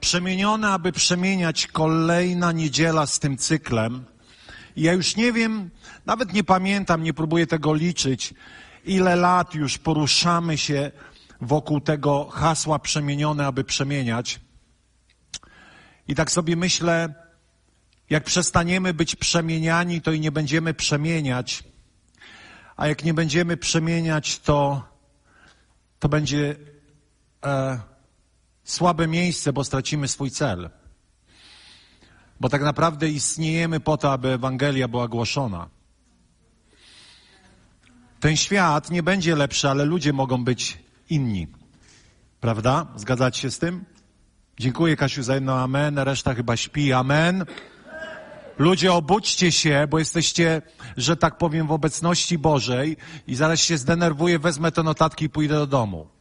Przemienione, aby przemieniać kolejna niedziela z tym cyklem. I ja już nie wiem, nawet nie pamiętam, nie próbuję tego liczyć, ile lat już poruszamy się wokół tego hasła przemienione, aby przemieniać. I tak sobie myślę, jak przestaniemy być przemieniani, to i nie będziemy przemieniać. A jak nie będziemy przemieniać, to, to będzie e, słabe miejsce, bo stracimy swój cel. Bo tak naprawdę istniejemy po to, aby Ewangelia była głoszona. Ten świat nie będzie lepszy, ale ludzie mogą być inni. Prawda? Zgadzacie się z tym? Dziękuję Kasiu za jedno amen, reszta chyba śpi. Amen. Ludzie, obudźcie się, bo jesteście, że tak powiem, w obecności Bożej i zaraz się zdenerwuję, wezmę te notatki i pójdę do domu.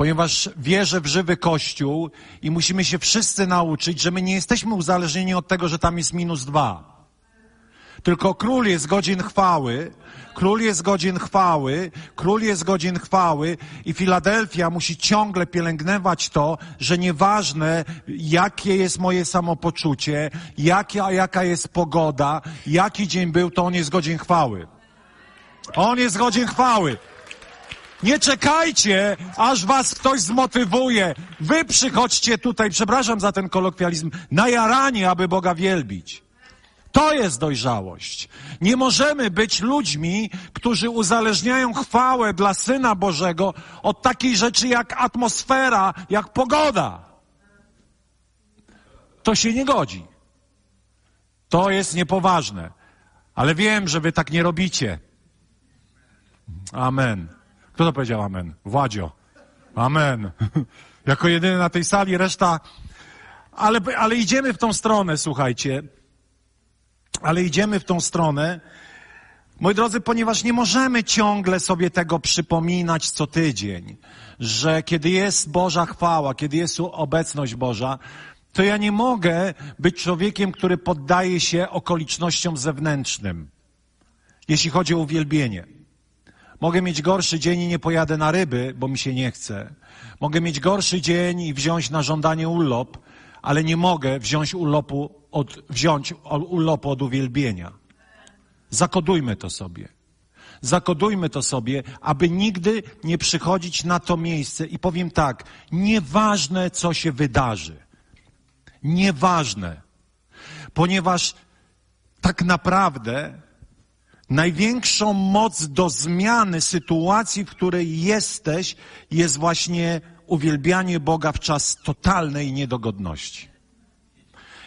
Ponieważ wierzę w żywy Kościół i musimy się wszyscy nauczyć, że my nie jesteśmy uzależnieni od tego, że tam jest minus dwa. Tylko król jest godzin chwały, król jest godzin chwały, król jest godzin chwały i Filadelfia musi ciągle pielęgnować to, że nieważne jakie jest moje samopoczucie, jaka, jaka jest pogoda, jaki dzień był, to on jest godzin chwały. On jest godzin chwały. Nie czekajcie, aż was ktoś zmotywuje. Wy przychodźcie tutaj, przepraszam za ten kolokwializm, na jaranie, aby Boga wielbić. To jest dojrzałość. Nie możemy być ludźmi, którzy uzależniają chwałę dla Syna Bożego od takiej rzeczy jak atmosfera, jak pogoda. To się nie godzi. To jest niepoważne. Ale wiem, że wy tak nie robicie. Amen. Kto to powiedział amen? Władzio. Amen. jako jedyny na tej sali, reszta. Ale, ale idziemy w tą stronę, słuchajcie ale idziemy w tą stronę. Moi drodzy, ponieważ nie możemy ciągle sobie tego przypominać co tydzień, że kiedy jest Boża chwała, kiedy jest obecność Boża, to ja nie mogę być człowiekiem, który poddaje się okolicznościom zewnętrznym, jeśli chodzi o uwielbienie. Mogę mieć gorszy dzień i nie pojadę na ryby, bo mi się nie chce. Mogę mieć gorszy dzień i wziąć na żądanie urlop, ale nie mogę wziąć urlopu od, wziąć urlopu od uwielbienia. Zakodujmy to sobie. Zakodujmy to sobie, aby nigdy nie przychodzić na to miejsce. I powiem tak, nieważne co się wydarzy. Nieważne. Ponieważ tak naprawdę największą moc do zmiany sytuacji, w której jesteś, jest właśnie uwielbianie Boga w czas totalnej niedogodności.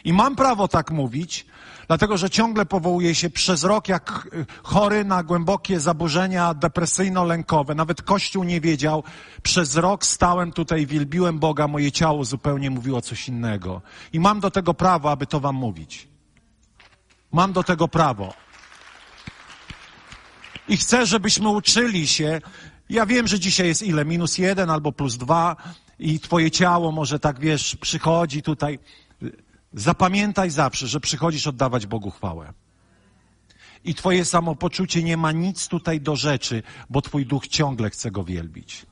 I mam prawo tak mówić, dlatego że ciągle powołuję się przez rok jak chory na głębokie zaburzenia depresyjno-lękowe. Nawet Kościół nie wiedział. Przez rok stałem tutaj, wielbiłem Boga, moje ciało zupełnie mówiło coś innego. I mam do tego prawo, aby to wam mówić. Mam do tego prawo. I chcę, żebyśmy uczyli się. Ja wiem, że dzisiaj jest ile? Minus jeden albo plus dwa i twoje ciało może tak, wiesz, przychodzi tutaj. Zapamiętaj zawsze, że przychodzisz oddawać Bogu chwałę. I twoje samopoczucie nie ma nic tutaj do rzeczy, bo twój duch ciągle chce go wielbić.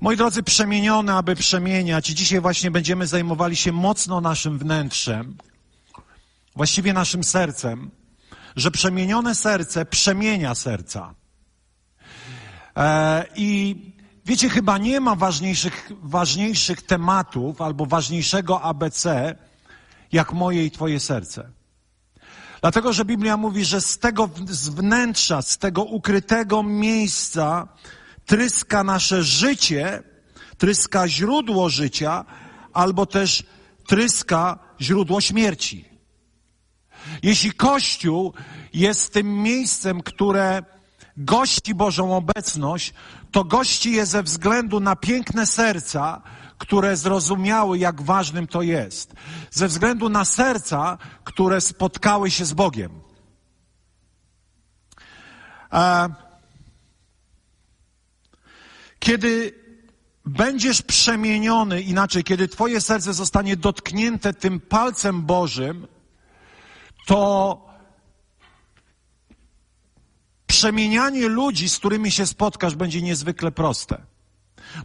Moi drodzy, przemienione, aby przemieniać. Dzisiaj właśnie będziemy zajmowali się mocno naszym wnętrzem, właściwie naszym sercem, że przemienione serce przemienia serca. E, I Wiecie, chyba nie ma ważniejszych, ważniejszych tematów albo ważniejszego ABC, jak moje i Twoje serce. Dlatego, że Biblia mówi, że z tego z wnętrza, z tego ukrytego miejsca tryska nasze życie, tryska źródło życia, albo też tryska źródło śmierci. Jeśli Kościół jest tym miejscem, które gości Bożą obecność, to gości je ze względu na piękne serca, które zrozumiały, jak ważnym to jest. Ze względu na serca, które spotkały się z Bogiem. E, kiedy będziesz przemieniony, inaczej, kiedy Twoje serce zostanie dotknięte tym palcem Bożym, to przemienianie ludzi, z którymi się spotkasz, będzie niezwykle proste.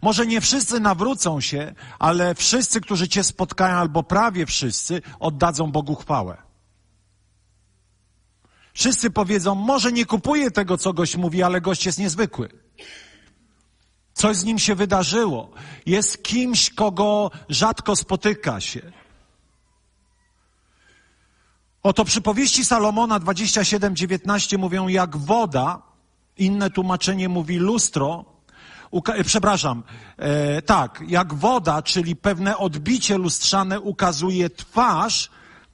Może nie wszyscy nawrócą się, ale wszyscy, którzy Cię spotkają, albo prawie wszyscy, oddadzą Bogu chwałę. Wszyscy powiedzą, może nie kupuję tego, co gość mówi, ale gość jest niezwykły. Coś z nim się wydarzyło. Jest kimś, kogo rzadko spotyka się. Oto przypowieści Salomona 27-19 mówią jak woda, inne tłumaczenie mówi lustro, uka- e, przepraszam, e, tak, jak woda, czyli pewne odbicie lustrzane ukazuje twarz,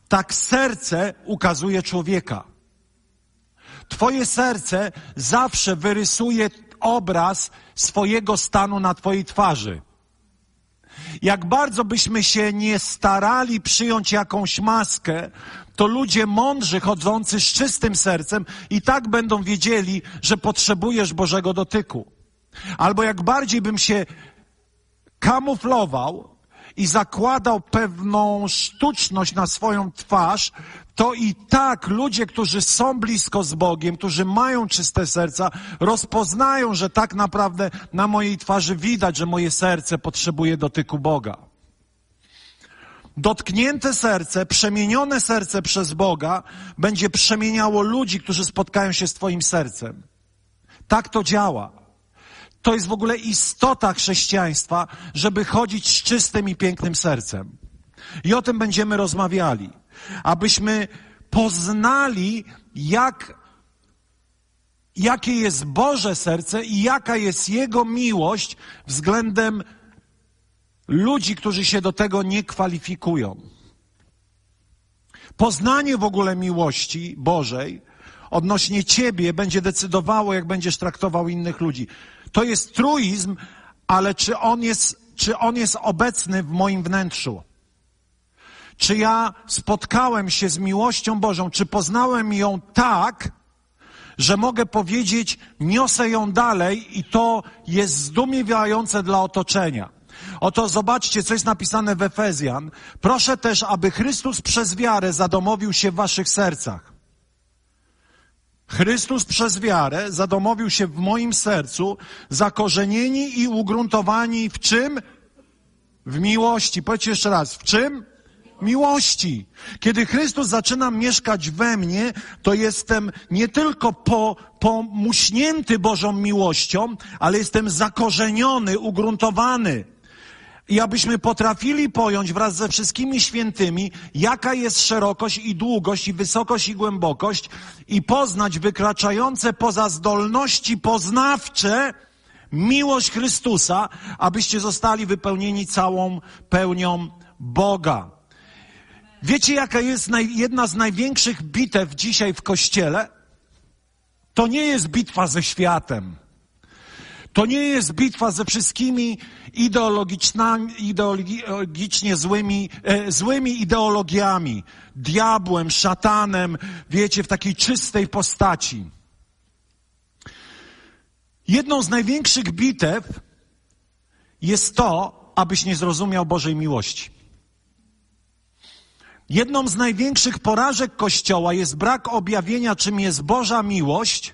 tak serce ukazuje człowieka. Twoje serce zawsze wyrysuje obraz swojego stanu na Twojej twarzy. Jak bardzo byśmy się nie starali przyjąć jakąś maskę, to ludzie mądrzy, chodzący z czystym sercem, i tak będą wiedzieli, że potrzebujesz Bożego dotyku. Albo jak bardziej bym się kamuflował i zakładał pewną sztuczność na swoją twarz, to i tak ludzie, którzy są blisko z Bogiem, którzy mają czyste serca, rozpoznają, że tak naprawdę na mojej twarzy widać, że moje serce potrzebuje dotyku Boga. Dotknięte serce, przemienione serce przez Boga będzie przemieniało ludzi, którzy spotkają się z Twoim sercem. Tak to działa. To jest w ogóle istota chrześcijaństwa, żeby chodzić z czystym i pięknym sercem. I o tym będziemy rozmawiali. Abyśmy poznali, jak, jakie jest Boże serce i jaka jest Jego miłość względem ludzi, którzy się do tego nie kwalifikują. Poznanie w ogóle miłości Bożej odnośnie Ciebie będzie decydowało, jak będziesz traktował innych ludzi. To jest truizm, ale czy on jest, czy on jest obecny w moim wnętrzu? Czy ja spotkałem się z miłością Bożą? Czy poznałem ją tak, że mogę powiedzieć, niosę ją dalej i to jest zdumiewające dla otoczenia? Oto zobaczcie, co jest napisane w Efezjan. Proszę też, aby Chrystus przez wiarę zadomowił się w waszych sercach. Chrystus przez wiarę zadomowił się w moim sercu, zakorzenieni i ugruntowani w czym? W miłości. Powiedzcie jeszcze raz, w czym? Miłości. Kiedy Chrystus zaczyna mieszkać we mnie, to jestem nie tylko po, pomuśnięty Bożą miłością, ale jestem zakorzeniony, ugruntowany. I abyśmy potrafili pojąć wraz ze wszystkimi świętymi, jaka jest szerokość i długość, i wysokość i głębokość, i poznać wykraczające poza zdolności poznawcze miłość Chrystusa, abyście zostali wypełnieni całą pełnią Boga. Wiecie, jaka jest naj, jedna z największych bitew dzisiaj w kościele? To nie jest bitwa ze światem. To nie jest bitwa ze wszystkimi ideologicznie złymi, e, złymi ideologiami, diabłem, szatanem, wiecie, w takiej czystej postaci. Jedną z największych bitew jest to, abyś nie zrozumiał Bożej miłości. Jedną z największych porażek Kościoła jest brak objawienia, czym jest Boża miłość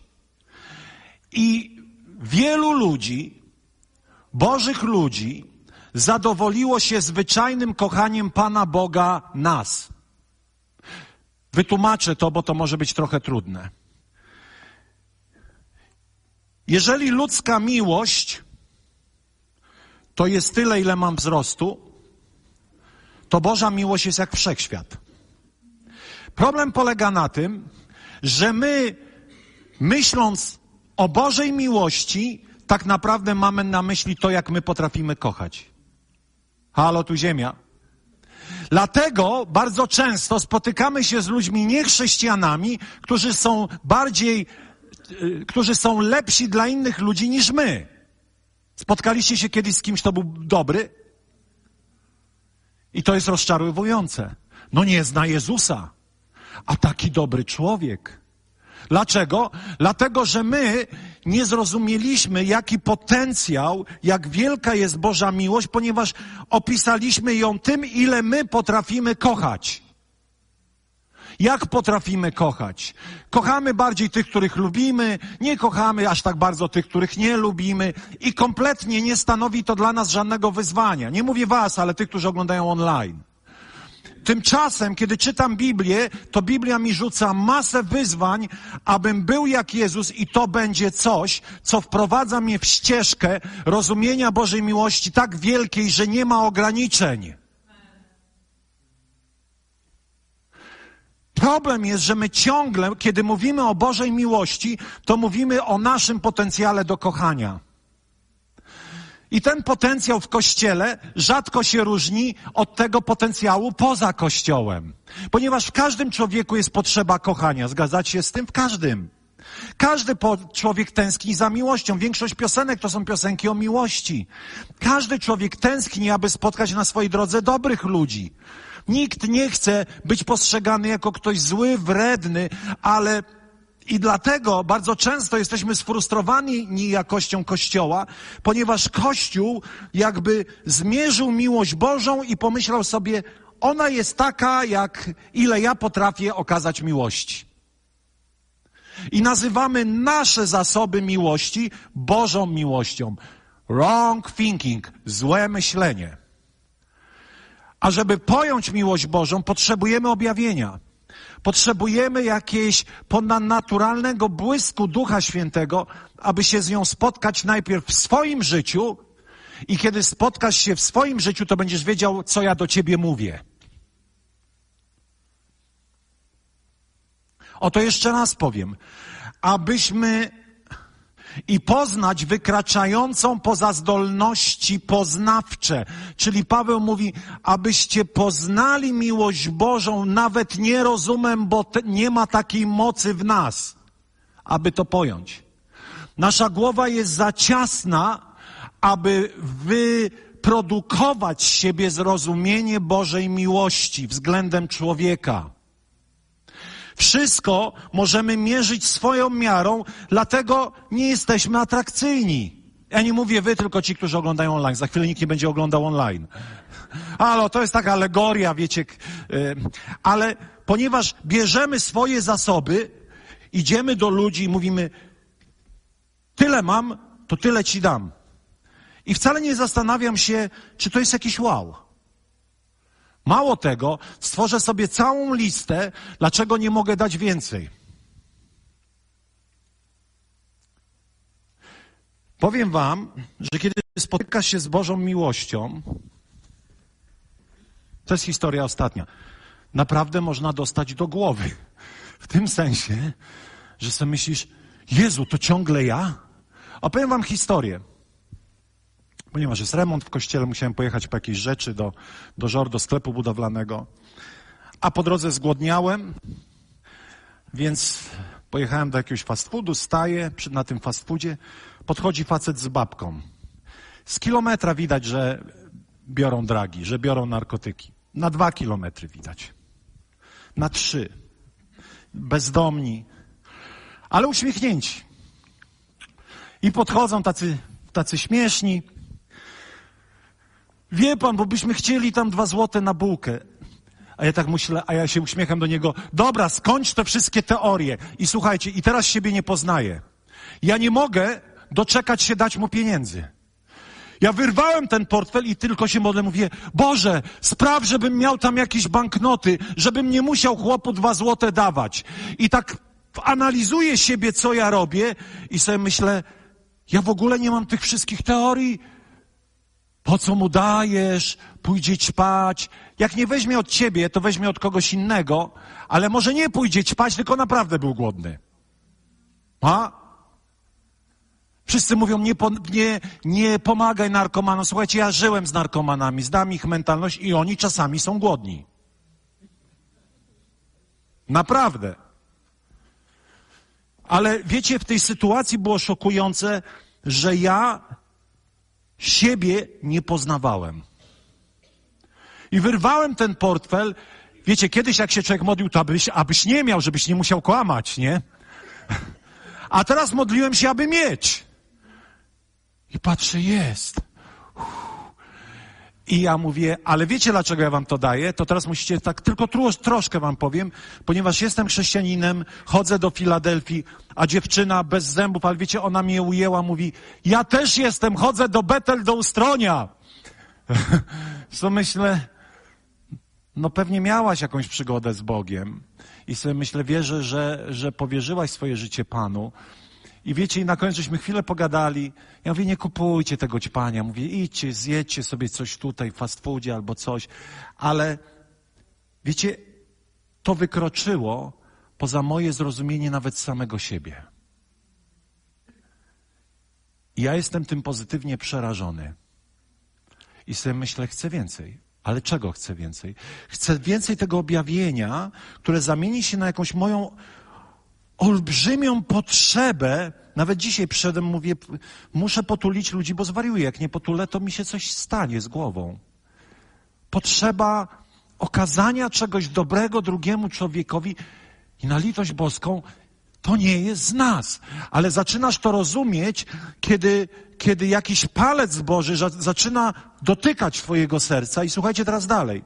i wielu ludzi, Bożych ludzi, zadowoliło się zwyczajnym kochaniem Pana Boga nas. Wytłumaczę to, bo to może być trochę trudne. Jeżeli ludzka miłość to jest tyle, ile mam wzrostu, to Boża miłość jest jak wszechświat. Problem polega na tym, że my, myśląc o Bożej miłości, tak naprawdę mamy na myśli to, jak my potrafimy kochać. Halo, tu ziemia. Dlatego bardzo często spotykamy się z ludźmi niechrześcijanami, którzy są bardziej, y, którzy są lepsi dla innych ludzi niż my. Spotkaliście się kiedyś z kimś, kto był dobry? I to jest rozczarowujące. No nie zna Jezusa, a taki dobry człowiek. Dlaczego? Dlatego, że my nie zrozumieliśmy, jaki potencjał, jak wielka jest Boża miłość, ponieważ opisaliśmy ją tym, ile my potrafimy kochać. Jak potrafimy kochać? Kochamy bardziej tych, których lubimy, nie kochamy aż tak bardzo tych, których nie lubimy i kompletnie nie stanowi to dla nas żadnego wyzwania. Nie mówię was, ale tych, którzy oglądają online. Tymczasem, kiedy czytam Biblię, to Biblia mi rzuca masę wyzwań, abym był jak Jezus i to będzie coś, co wprowadza mnie w ścieżkę rozumienia Bożej miłości tak wielkiej, że nie ma ograniczeń. Problem jest, że my ciągle, kiedy mówimy o Bożej miłości, to mówimy o naszym potencjale do kochania. I ten potencjał w kościele rzadko się różni od tego potencjału poza kościołem. Ponieważ w każdym człowieku jest potrzeba kochania. Zgadzacie się z tym? W każdym. Każdy człowiek tęskni za miłością. Większość piosenek to są piosenki o miłości. Każdy człowiek tęskni, aby spotkać na swojej drodze dobrych ludzi. Nikt nie chce być postrzegany jako ktoś zły, wredny, ale i dlatego bardzo często jesteśmy sfrustrowani jakością Kościoła, ponieważ Kościół jakby zmierzył miłość Bożą i pomyślał sobie, ona jest taka, jak ile ja potrafię okazać miłości. I nazywamy nasze zasoby miłości Bożą miłością. Wrong thinking, złe myślenie. A żeby pojąć miłość Bożą, potrzebujemy objawienia. Potrzebujemy jakiejś ponadnaturalnego błysku Ducha Świętego, aby się z nią spotkać najpierw w swoim życiu i kiedy spotkasz się w swoim życiu, to będziesz wiedział, co ja do ciebie mówię. Oto jeszcze raz powiem. Abyśmy i poznać wykraczającą poza zdolności poznawcze. Czyli Paweł mówi, abyście poznali miłość Bożą, nawet nie rozumem, bo te, nie ma takiej mocy w nas, aby to pojąć. Nasza głowa jest za ciasna, aby wyprodukować z siebie zrozumienie Bożej miłości względem człowieka. Wszystko możemy mierzyć swoją miarą, dlatego nie jesteśmy atrakcyjni. Ja nie mówię wy, tylko ci, którzy oglądają online. Za chwilę nikt nie będzie oglądał online. Ale to jest taka alegoria, wiecie. Ale ponieważ bierzemy swoje zasoby, idziemy do ludzi i mówimy, tyle mam, to tyle ci dam. I wcale nie zastanawiam się, czy to jest jakiś wow. Mało tego, stworzę sobie całą listę, dlaczego nie mogę dać więcej. Powiem Wam, że kiedy spotykasz się z Bożą miłością, to jest historia ostatnia, naprawdę można dostać do głowy. W tym sensie, że sobie myślisz, Jezu, to ciągle ja? Opowiem Wam historię. Ponieważ jest remont w kościele, musiałem pojechać po jakieś rzeczy do, do żor, do sklepu budowlanego. A po drodze zgłodniałem, więc pojechałem do jakiegoś fast foodu, staję przy, na tym fast foodzie, podchodzi facet z babką. Z kilometra widać, że biorą dragi, że biorą narkotyki. Na dwa kilometry widać. Na trzy. Bezdomni, ale uśmiechnięci. I podchodzą tacy, tacy śmieszni. Wie pan, bo byśmy chcieli tam dwa złote na bułkę. A ja tak myślę, a ja się uśmiecham do niego. Dobra, skończ te wszystkie teorie. I słuchajcie, i teraz siebie nie poznaję. Ja nie mogę doczekać się dać mu pieniędzy. Ja wyrwałem ten portfel i tylko się modlę, mówię, Boże, spraw, żebym miał tam jakieś banknoty, żebym nie musiał chłopu dwa złote dawać. I tak analizuję siebie, co ja robię i sobie myślę, ja w ogóle nie mam tych wszystkich teorii, po co mu dajesz? Pójdzie ćpać. Jak nie weźmie od ciebie, to weźmie od kogoś innego, ale może nie pójdzie ćpać, tylko naprawdę był głodny. A? Wszyscy mówią, nie, nie, nie pomagaj narkomanom. Słuchajcie, ja żyłem z narkomanami, znam ich mentalność i oni czasami są głodni. Naprawdę. Ale wiecie, w tej sytuacji było szokujące, że ja siebie nie poznawałem. I wyrwałem ten portfel. Wiecie, kiedyś jak się człowiek modlił, to abyś, abyś nie miał, żebyś nie musiał kłamać, nie? A teraz modliłem się, aby mieć. I patrzę, jest. I ja mówię, ale wiecie dlaczego ja wam to daję? To teraz musicie tak, tylko tro, troszkę wam powiem, ponieważ jestem chrześcijaninem, chodzę do Filadelfii, a dziewczyna bez zębów, ale wiecie, ona mnie ujęła, mówi, ja też jestem, chodzę do Betel, do Ustronia. Co myślę, no pewnie miałaś jakąś przygodę z Bogiem. I sobie myślę, wierzę, że, że powierzyłaś swoje życie Panu. I wiecie, i na końcu żeśmy chwilę pogadali. Ja mówię, nie kupujcie tego ćpania. Mówię, idźcie, zjedźcie sobie coś tutaj w fast foodzie albo coś. Ale wiecie, to wykroczyło poza moje zrozumienie nawet samego siebie. I ja jestem tym pozytywnie przerażony. I sobie myślę, chcę więcej. Ale czego chcę więcej? Chcę więcej tego objawienia, które zamieni się na jakąś moją olbrzymią potrzebę. Nawet dzisiaj przedem mówię, muszę potulić ludzi, bo zwariuję. Jak nie potulę, to mi się coś stanie z głową. Potrzeba okazania czegoś dobrego drugiemu człowiekowi i na litość boską to nie jest z nas. Ale zaczynasz to rozumieć, kiedy, kiedy jakiś palec Boży zaczyna dotykać Twojego serca. I słuchajcie teraz dalej.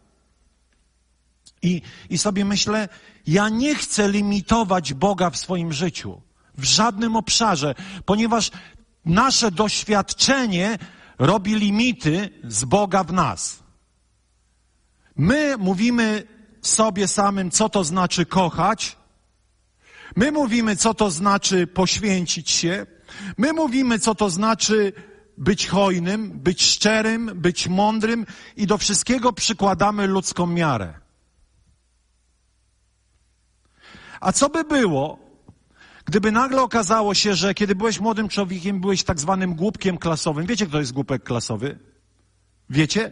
I, I sobie myślę, ja nie chcę limitować Boga w swoim życiu. W żadnym obszarze, ponieważ nasze doświadczenie robi limity z Boga w nas. My mówimy sobie samym, co to znaczy kochać. My mówimy, co to znaczy poświęcić się. My mówimy, co to znaczy być hojnym, być szczerym, być mądrym i do wszystkiego przykładamy ludzką miarę. A co by było, gdyby nagle okazało się, że kiedy byłeś młodym człowiekiem, byłeś tak zwanym głupkiem klasowym. Wiecie, kto jest głupek klasowy? Wiecie?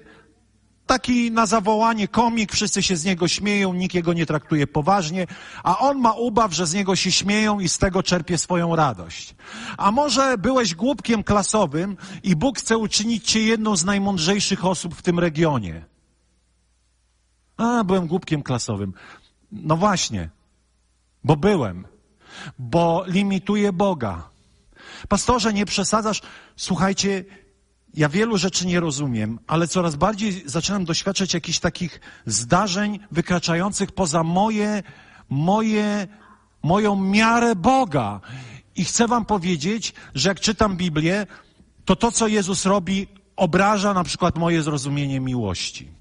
Taki na zawołanie komik, wszyscy się z niego śmieją, nikt jego nie traktuje poważnie, a on ma ubaw, że z niego się śmieją i z tego czerpie swoją radość. A może byłeś głupkiem klasowym i Bóg chce uczynić cię jedną z najmądrzejszych osób w tym regionie. A, byłem głupkiem klasowym. No właśnie, bo byłem, bo limituję Boga. Pastorze, nie przesadzasz. Słuchajcie, ja wielu rzeczy nie rozumiem, ale coraz bardziej zaczynam doświadczać jakichś takich zdarzeń wykraczających poza moje, moje, moją miarę Boga. I chcę wam powiedzieć, że jak czytam Biblię, to to, co Jezus robi, obraża na przykład moje zrozumienie miłości.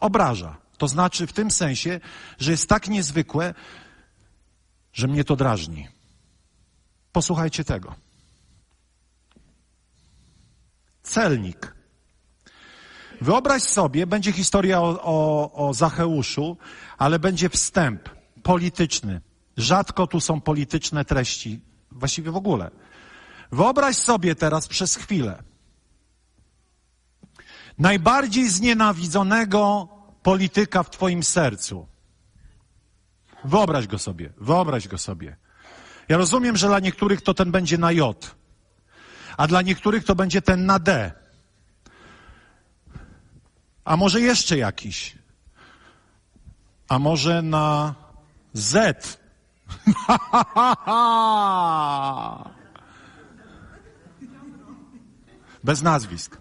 Obraża. To znaczy w tym sensie, że jest tak niezwykłe, że mnie to drażni. Posłuchajcie tego. Celnik. Wyobraź sobie, będzie historia o, o, o Zacheuszu, ale będzie wstęp polityczny. Rzadko tu są polityczne treści, właściwie w ogóle. Wyobraź sobie teraz przez chwilę najbardziej znienawidzonego polityka w Twoim sercu. Wyobraź go sobie, wyobraź go sobie. Ja rozumiem, że dla niektórych to ten będzie na J, a dla niektórych to będzie ten na D. A może jeszcze jakiś? A może na Z? Bez nazwisk.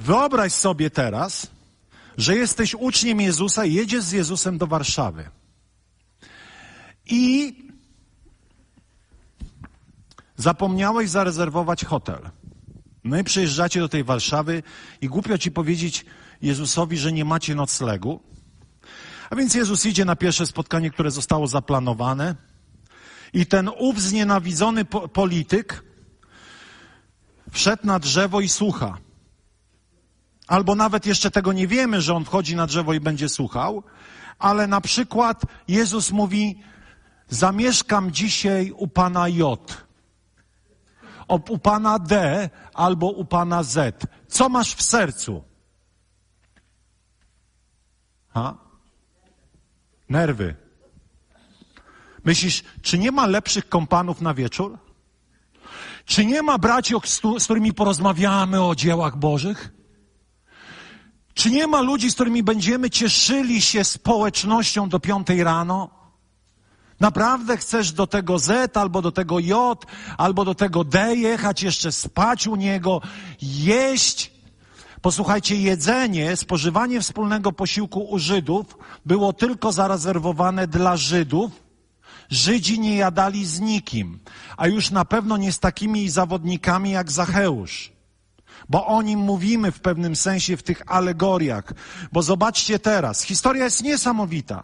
Wyobraź sobie teraz, że jesteś uczniem Jezusa jedziesz z Jezusem do Warszawy. I zapomniałeś zarezerwować hotel. No i przyjeżdżacie do tej Warszawy i głupio ci powiedzieć Jezusowi, że nie macie noclegu. A więc Jezus idzie na pierwsze spotkanie, które zostało zaplanowane i ten ów znienawidzony po polityk wszedł na drzewo i słucha. Albo nawet jeszcze tego nie wiemy, że on wchodzi na drzewo i będzie słuchał, ale na przykład Jezus mówi, zamieszkam dzisiaj u pana J, u pana D albo u pana Z. Co masz w sercu? Ha? Nerwy. Myślisz, czy nie ma lepszych kompanów na wieczór? Czy nie ma braci, z którymi porozmawiamy o dziełach Bożych? Czy nie ma ludzi, z którymi będziemy cieszyli się społecznością do piątej rano? Naprawdę chcesz do tego Z, albo do tego J, albo do tego D jechać, jeszcze spać u niego, jeść? Posłuchajcie, jedzenie, spożywanie wspólnego posiłku u Żydów było tylko zarezerwowane dla Żydów. Żydzi nie jadali z nikim, a już na pewno nie z takimi zawodnikami jak Zacheusz. Bo o nim mówimy w pewnym sensie w tych alegoriach. Bo zobaczcie teraz, historia jest niesamowita.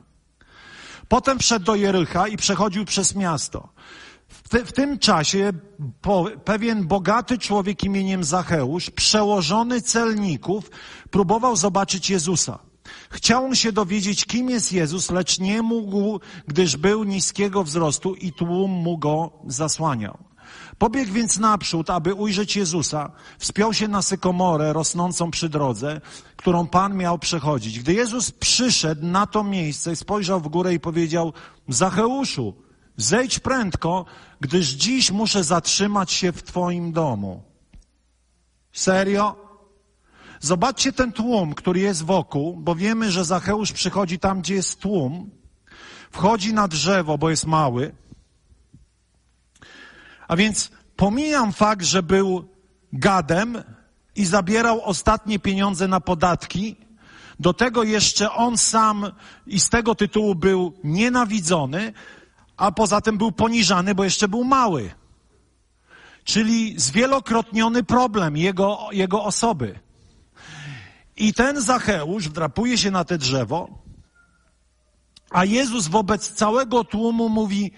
Potem wszedł do Jericha i przechodził przez miasto. W, te, w tym czasie po, pewien bogaty człowiek imieniem Zacheusz, przełożony celników, próbował zobaczyć Jezusa. Chciał się dowiedzieć, kim jest Jezus, lecz nie mógł, gdyż był niskiego wzrostu i tłum mu go zasłaniał. Pobiegł więc naprzód, aby ujrzeć Jezusa. Wspiął się na sykomorę rosnącą przy drodze, którą Pan miał przechodzić. Gdy Jezus przyszedł na to miejsce, spojrzał w górę i powiedział, Zacheuszu, zejdź prędko, gdyż dziś muszę zatrzymać się w Twoim domu. Serio? Zobaczcie ten tłum, który jest wokół, bo wiemy, że Zacheusz przychodzi tam, gdzie jest tłum. Wchodzi na drzewo, bo jest mały a więc pomijam fakt, że był gadem i zabierał ostatnie pieniądze na podatki. Do tego jeszcze on sam i z tego tytułu był nienawidzony, a poza tym był poniżany, bo jeszcze był mały. Czyli zwielokrotniony problem jego, jego osoby. I ten Zacheusz wdrapuje się na te drzewo, a Jezus wobec całego tłumu mówi: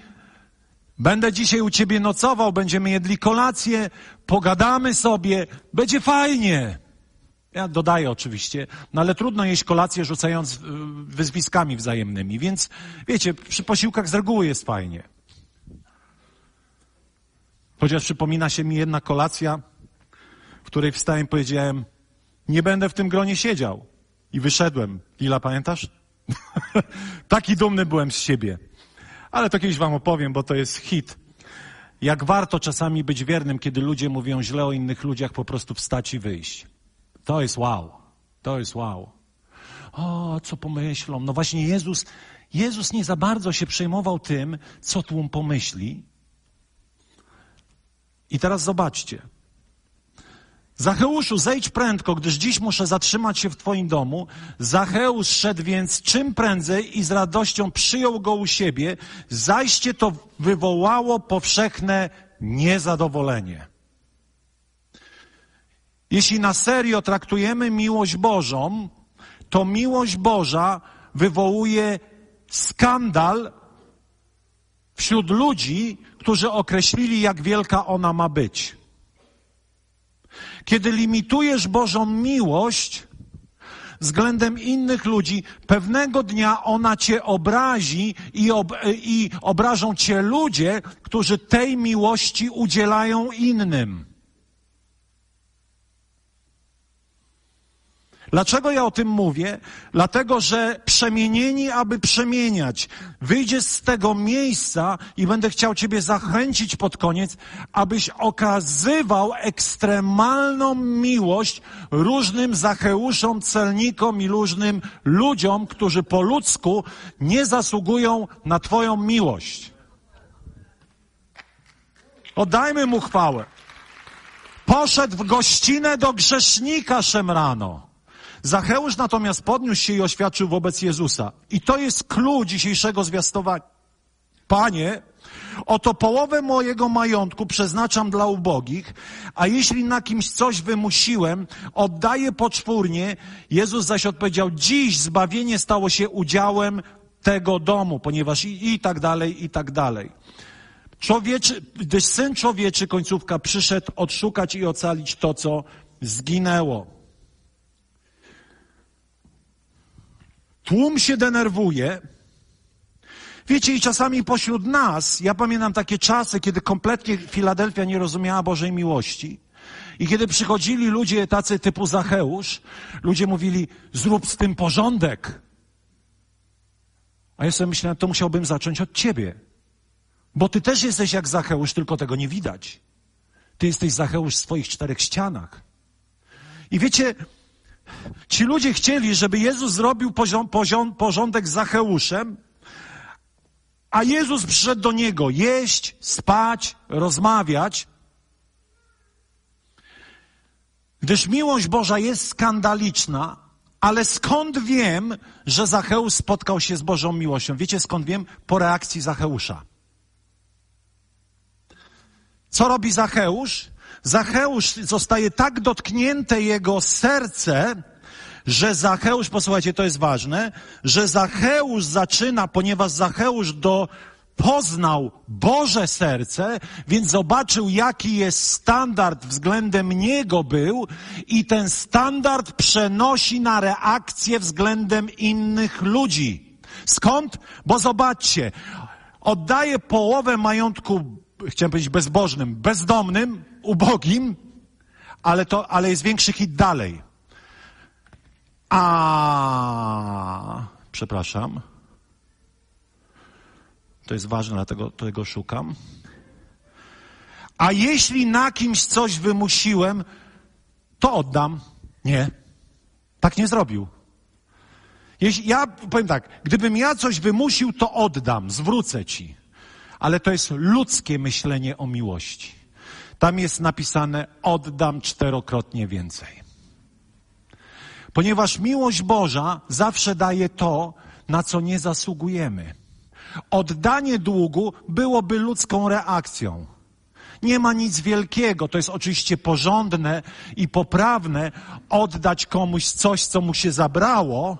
Będę dzisiaj u ciebie nocował, będziemy jedli kolację, pogadamy sobie, będzie fajnie. Ja dodaję oczywiście, no ale trudno jeść kolację rzucając y, wyzwiskami wzajemnymi, więc wiecie, przy posiłkach z reguły jest fajnie. Chociaż przypomina się mi jedna kolacja, w której wstałem i powiedziałem, nie będę w tym gronie siedział. I wyszedłem. Lila, pamiętasz? Taki dumny byłem z siebie. Ale to kiedyś wam opowiem, bo to jest hit. Jak warto czasami być wiernym, kiedy ludzie mówią źle o innych ludziach, po prostu wstać i wyjść. To jest wow. To jest wow. O, co pomyślą? No właśnie Jezus, Jezus nie za bardzo się przejmował tym, co tłum pomyśli. I teraz zobaczcie. Zacheuszu, zejdź prędko, gdyż dziś muszę zatrzymać się w Twoim domu. Zacheusz szedł więc czym prędzej i z radością przyjął go u siebie. Zajście to wywołało powszechne niezadowolenie. Jeśli na serio traktujemy miłość Bożą, to miłość Boża wywołuje skandal wśród ludzi, którzy określili, jak wielka ona ma być. Kiedy limitujesz Bożą miłość względem innych ludzi, pewnego dnia ona cię obrazi i, ob, i obrażą cię ludzie, którzy tej miłości udzielają innym. Dlaczego ja o tym mówię? Dlatego, że przemienieni, aby przemieniać. Wyjdziesz z tego miejsca i będę chciał Ciebie zachęcić pod koniec, abyś okazywał ekstremalną miłość różnym zacheuszom, celnikom i różnym ludziom, którzy po ludzku nie zasługują na Twoją miłość. Oddajmy mu chwałę. Poszedł w gościnę do grzesznika szemrano. Zacheusz natomiast podniósł się i oświadczył wobec Jezusa. I to jest klucz dzisiejszego zwiastowania. Panie, oto połowę mojego majątku przeznaczam dla ubogich, a jeśli na kimś coś wymusiłem, oddaję poczwórnie. Jezus zaś odpowiedział, dziś zbawienie stało się udziałem tego domu, ponieważ i, i tak dalej, i tak dalej. Człowieczy, gdyż Syn Człowieczy, końcówka, przyszedł odszukać i ocalić to, co zginęło. Tłum się denerwuje. Wiecie, i czasami pośród nas, ja pamiętam takie czasy, kiedy kompletnie Filadelfia nie rozumiała Bożej miłości. I kiedy przychodzili ludzie tacy typu Zacheusz, ludzie mówili, zrób z tym porządek. A ja sobie myślałem, to musiałbym zacząć od ciebie. Bo ty też jesteś jak Zacheusz, tylko tego nie widać. Ty jesteś Zacheusz w swoich czterech ścianach. I wiecie, Ci ludzie chcieli, żeby Jezus zrobił poziom, poziom, porządek z Zacheuszem, a Jezus przyszedł do niego jeść, spać, rozmawiać. Gdyż miłość Boża jest skandaliczna, ale skąd wiem, że Zacheusz spotkał się z Bożą miłością? Wiecie skąd wiem? Po reakcji Zacheusza. Co robi Zacheusz? Zacheusz zostaje tak dotknięte jego serce, że Zacheusz, posłuchajcie, to jest ważne, że Zacheusz zaczyna, ponieważ Zacheusz do, poznał Boże serce, więc zobaczył, jaki jest standard względem niego był i ten standard przenosi na reakcję względem innych ludzi. Skąd? Bo zobaczcie, oddaje połowę majątku, chciałem powiedzieć bezbożnym, bezdomnym, ubogim, ale to, ale jest większy hit dalej. A, przepraszam. To jest ważne, dlatego tego szukam. A jeśli na kimś coś wymusiłem, to oddam. Nie. Tak nie zrobił. Jeśli, ja powiem tak, gdybym ja coś wymusił, to oddam, zwrócę ci. Ale to jest ludzkie myślenie o miłości. Tam jest napisane: oddam czterokrotnie więcej. Ponieważ miłość Boża zawsze daje to, na co nie zasługujemy. Oddanie długu byłoby ludzką reakcją. Nie ma nic wielkiego, to jest oczywiście porządne i poprawne oddać komuś coś, co mu się zabrało,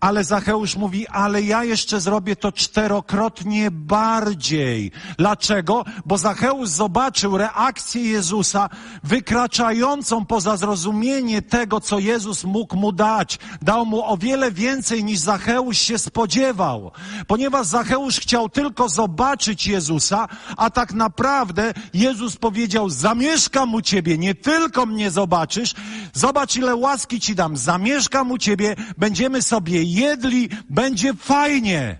ale Zacheusz mówi, ale ja jeszcze zrobię to czterokrotnie bardziej. Dlaczego? Bo Zacheusz zobaczył reakcję Jezusa wykraczającą poza zrozumienie tego, co Jezus mógł mu dać. Dał mu o wiele więcej niż Zacheusz się spodziewał. Ponieważ Zacheusz chciał tylko zobaczyć Jezusa, a tak naprawdę Jezus powiedział, zamieszkam u ciebie, nie tylko mnie zobaczysz, zobacz ile łaski ci dam, zamieszkam u ciebie, będziemy sobie jedli, będzie fajnie.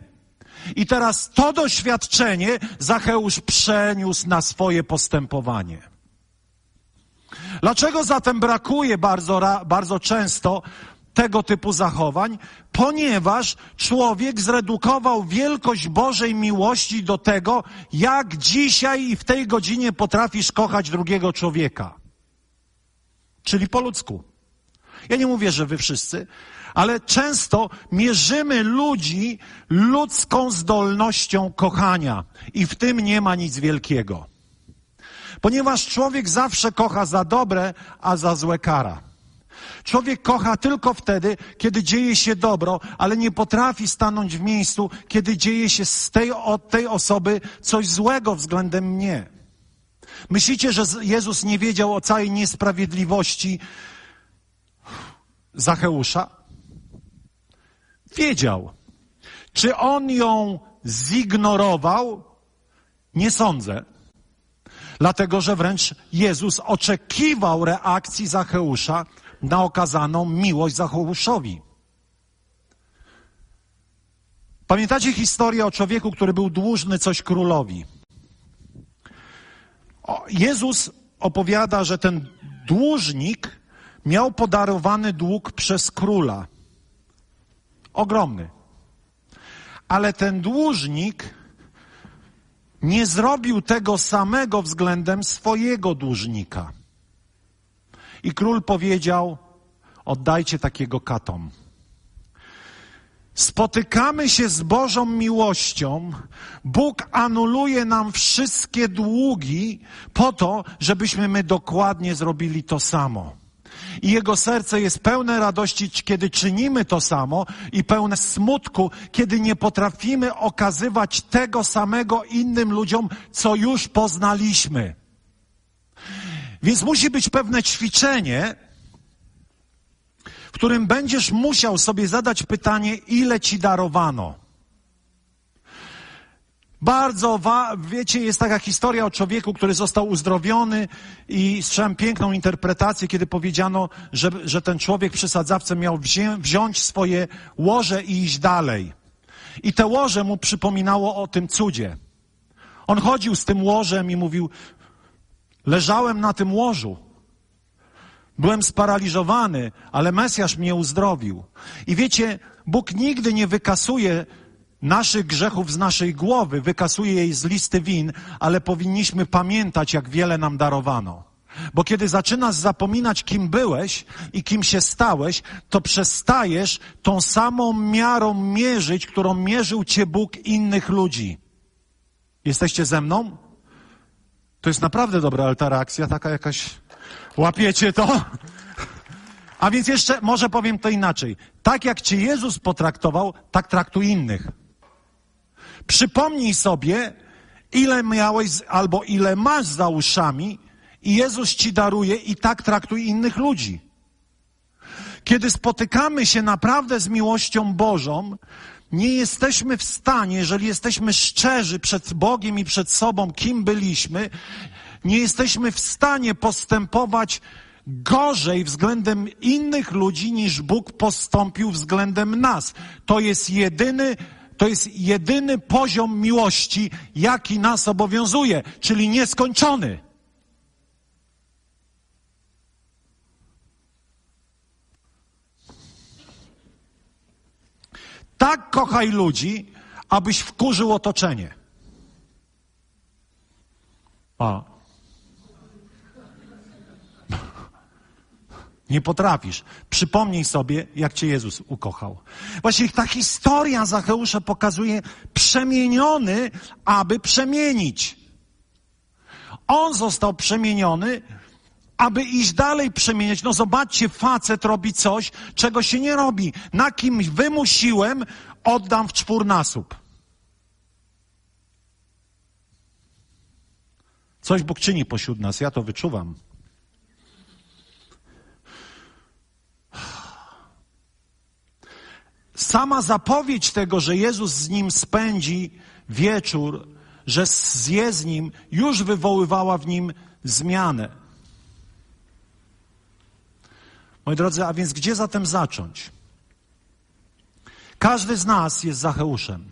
I teraz to doświadczenie Zacheusz przeniósł na swoje postępowanie. Dlaczego zatem brakuje bardzo, bardzo często tego typu zachowań? Ponieważ człowiek zredukował wielkość Bożej miłości do tego, jak dzisiaj i w tej godzinie potrafisz kochać drugiego człowieka. Czyli po ludzku. Ja nie mówię, że wy wszyscy, ale często mierzymy ludzi ludzką zdolnością kochania i w tym nie ma nic wielkiego. Ponieważ człowiek zawsze kocha za dobre, a za złe kara. Człowiek kocha tylko wtedy, kiedy dzieje się dobro, ale nie potrafi stanąć w miejscu, kiedy dzieje się z tej, od tej osoby coś złego względem mnie. Myślicie, że Jezus nie wiedział o całej niesprawiedliwości Zacheusza? Wiedział. Czy on ją zignorował? Nie sądzę. Dlatego, że wręcz Jezus oczekiwał reakcji Zacheusza na okazaną miłość Zacheuszowi. Pamiętacie historię o człowieku, który był dłużny coś królowi? Jezus opowiada, że ten dłużnik miał podarowany dług przez króla. Ogromny. Ale ten dłużnik nie zrobił tego samego względem swojego dłużnika. I król powiedział: Oddajcie takiego katom. Spotykamy się z Bożą miłością. Bóg anuluje nam wszystkie długi po to, żebyśmy my dokładnie zrobili to samo i jego serce jest pełne radości, kiedy czynimy to samo i pełne smutku, kiedy nie potrafimy okazywać tego samego innym ludziom, co już poznaliśmy. Więc musi być pewne ćwiczenie, w którym będziesz musiał sobie zadać pytanie, ile ci darowano. Bardzo, wiecie, jest taka historia o człowieku, który został uzdrowiony i słyszałem piękną interpretację, kiedy powiedziano, że, że ten człowiek przy sadzawce miał wziąć swoje łoże i iść dalej. I te łoże mu przypominało o tym cudzie. On chodził z tym łożem i mówił, leżałem na tym łożu. Byłem sparaliżowany, ale Mesjasz mnie uzdrowił. I wiecie, Bóg nigdy nie wykasuje naszych grzechów z naszej głowy, wykasuje jej z listy win, ale powinniśmy pamiętać, jak wiele nam darowano. Bo kiedy zaczynasz zapominać, kim byłeś i kim się stałeś, to przestajesz tą samą miarą mierzyć, którą mierzył cię Bóg innych ludzi. Jesteście ze mną? To jest naprawdę dobra alteracja, taka jakaś. Łapiecie to? A więc jeszcze, może powiem to inaczej. Tak jak cię Jezus potraktował, tak traktuj innych. Przypomnij sobie, ile miałeś albo ile masz za uszami i Jezus ci daruje i tak traktuj innych ludzi. Kiedy spotykamy się naprawdę z miłością Bożą, nie jesteśmy w stanie, jeżeli jesteśmy szczerzy przed Bogiem i przed sobą, kim byliśmy, nie jesteśmy w stanie postępować gorzej względem innych ludzi niż Bóg postąpił względem nas. To jest jedyny, to jest jedyny poziom miłości, jaki nas obowiązuje, czyli nieskończony. Tak kochaj ludzi, abyś wkurzył otoczenie. A. Nie potrafisz. Przypomnij sobie, jak cię Jezus ukochał. Właśnie ta historia Zacheusza pokazuje przemieniony, aby przemienić. On został przemieniony, aby iść dalej przemieniać. No zobaczcie, facet robi coś, czego się nie robi. Na kimś wymusiłem, oddam w czwórnasób. Coś Bóg czyni pośród nas, ja to wyczuwam. Sama zapowiedź tego, że Jezus z nim spędzi wieczór, że zje z nim, już wywoływała w nim zmianę. Moi drodzy, a więc gdzie zatem zacząć? Każdy z nas jest Zacheuszem.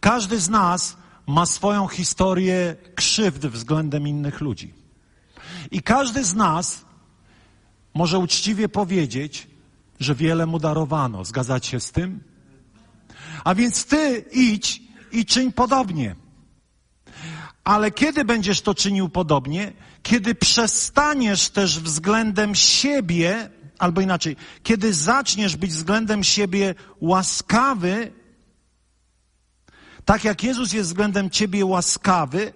Każdy z nas ma swoją historię krzywd względem innych ludzi. I każdy z nas może uczciwie powiedzieć, że wiele mu darowano. Zgadzacie się z tym? A więc ty idź i czyń podobnie. Ale kiedy będziesz to czynił podobnie? Kiedy przestaniesz też względem siebie, albo inaczej, kiedy zaczniesz być względem siebie łaskawy, tak jak Jezus jest względem ciebie łaskawy,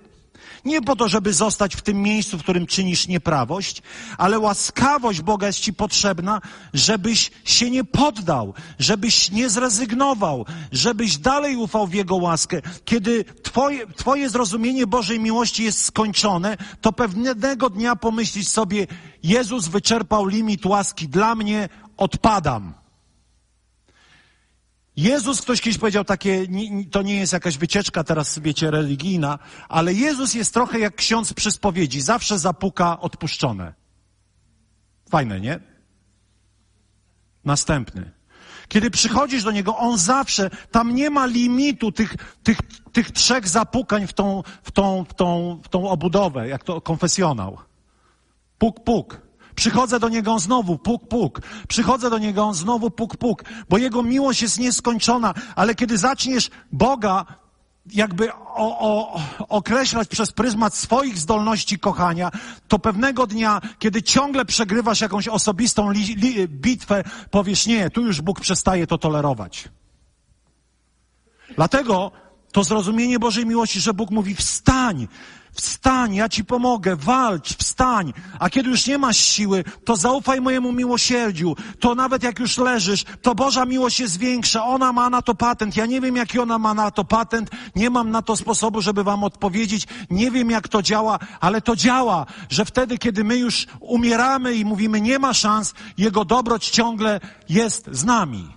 nie po to, żeby zostać w tym miejscu, w którym czynisz nieprawość, ale łaskawość Boga jest Ci potrzebna, żebyś się nie poddał, żebyś nie zrezygnował, żebyś dalej ufał w Jego łaskę. Kiedy Twoje, twoje zrozumienie Bożej miłości jest skończone, to pewnego dnia pomyślisz sobie, Jezus wyczerpał limit łaski dla mnie, odpadam. Jezus, ktoś kiedyś powiedział takie, to nie jest jakaś wycieczka teraz, wiecie, religijna, ale Jezus jest trochę jak ksiądz przy spowiedzi. Zawsze zapuka odpuszczone. Fajne, nie? Następny. Kiedy przychodzisz do Niego, On zawsze, tam nie ma limitu tych, tych, tych trzech zapukań w tą, w, tą, w, tą, w tą obudowę, jak to konfesjonał. Puk, puk. Przychodzę do Niego znowu, puk, puk. Przychodzę do Niego znowu, puk, puk. Bo Jego miłość jest nieskończona, ale kiedy zaczniesz Boga jakby o, o, określać przez pryzmat swoich zdolności kochania, to pewnego dnia, kiedy ciągle przegrywasz jakąś osobistą li, li, bitwę, powiesz nie, tu już Bóg przestaje to tolerować. Dlatego to zrozumienie Bożej miłości, że Bóg mówi wstań, Wstań, ja ci pomogę, walcz, wstań. A kiedy już nie masz siły, to zaufaj mojemu miłosierdziu. To nawet jak już leżysz, to Boża miłość jest większa. Ona ma na to patent. Ja nie wiem, jaki ona ma na to patent. Nie mam na to sposobu, żeby wam odpowiedzieć. Nie wiem, jak to działa, ale to działa, że wtedy, kiedy my już umieramy i mówimy, nie ma szans, Jego dobroć ciągle jest z nami.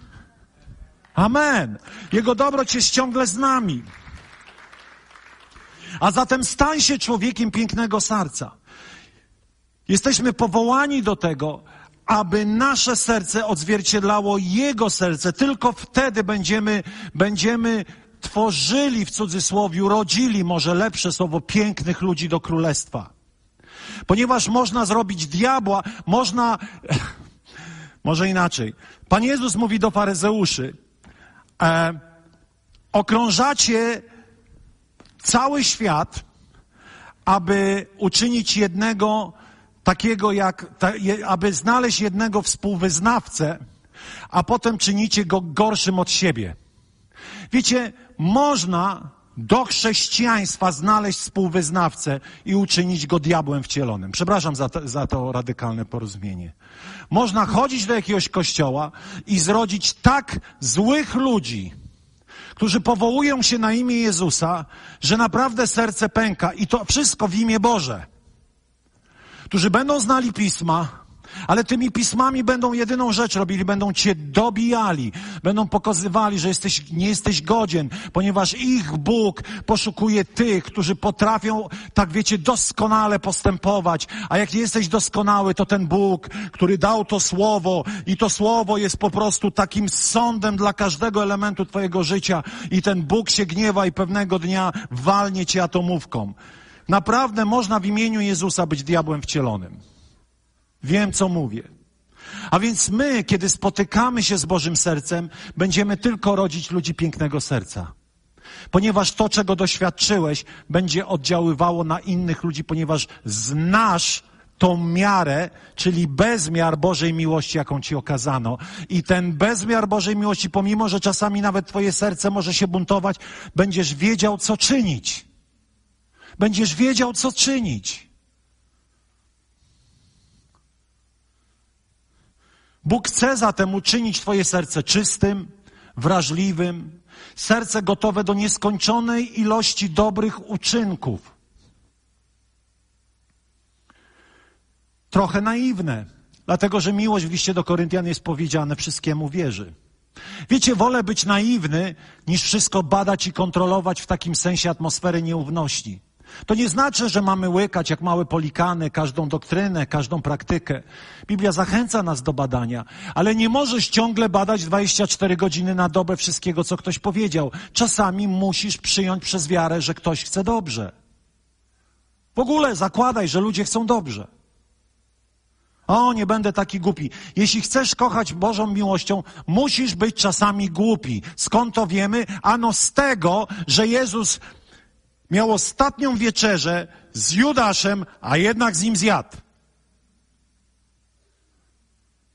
Amen. Jego dobroć jest ciągle z nami. A zatem stań się człowiekiem pięknego serca. Jesteśmy powołani do tego, aby nasze serce odzwierciedlało Jego serce. Tylko wtedy będziemy, będziemy tworzyli w cudzysłowie, rodzili może lepsze słowo pięknych ludzi do królestwa. Ponieważ można zrobić diabła, można, może inaczej. Pan Jezus mówi do faryzeuszy, e, okrążacie cały świat, aby uczynić jednego takiego jak, aby znaleźć jednego współwyznawcę, a potem czynicie go gorszym od siebie. Wiecie, można do chrześcijaństwa znaleźć współwyznawcę i uczynić go diabłem wcielonym. Przepraszam za to, za to radykalne porozumienie. Można chodzić do jakiegoś kościoła i zrodzić tak złych ludzi, którzy powołują się na imię Jezusa, że naprawdę serce pęka i to wszystko w imię Boże. Którzy będą znali pisma, ale tymi pismami będą jedyną rzecz robili, będą cię dobijali, będą pokazywali, że jesteś, nie jesteś godzien, ponieważ ich Bóg poszukuje tych, którzy potrafią, tak wiecie, doskonale postępować. A jak nie jesteś doskonały, to ten Bóg, który dał to słowo i to słowo jest po prostu takim sądem dla każdego elementu twojego życia i ten Bóg się gniewa i pewnego dnia walnie cię atomówką. Naprawdę można w imieniu Jezusa być diabłem wcielonym. Wiem, co mówię. A więc my, kiedy spotykamy się z Bożym sercem, będziemy tylko rodzić ludzi pięknego serca. Ponieważ to, czego doświadczyłeś, będzie oddziaływało na innych ludzi, ponieważ znasz tą miarę, czyli bezmiar Bożej miłości, jaką ci okazano. I ten bezmiar Bożej miłości, pomimo, że czasami nawet twoje serce może się buntować, będziesz wiedział, co czynić. Będziesz wiedział, co czynić. Bóg chce zatem uczynić Twoje serce czystym, wrażliwym, serce gotowe do nieskończonej ilości dobrych uczynków. Trochę naiwne, dlatego że miłość w liście do Koryntian jest powiedziane wszystkiemu wierzy. Wiecie, wolę być naiwny, niż wszystko badać i kontrolować w takim sensie atmosfery nieufności. To nie znaczy, że mamy łykać jak małe polikany każdą doktrynę, każdą praktykę. Biblia zachęca nas do badania, ale nie możesz ciągle badać 24 godziny na dobę wszystkiego, co ktoś powiedział. Czasami musisz przyjąć przez wiarę, że ktoś chce dobrze. W ogóle zakładaj, że ludzie chcą dobrze. O, nie będę taki głupi. Jeśli chcesz kochać Bożą miłością, musisz być czasami głupi. Skąd to wiemy? Ano z tego, że Jezus miał ostatnią wieczerzę z Judaszem, a jednak z nim zjadł.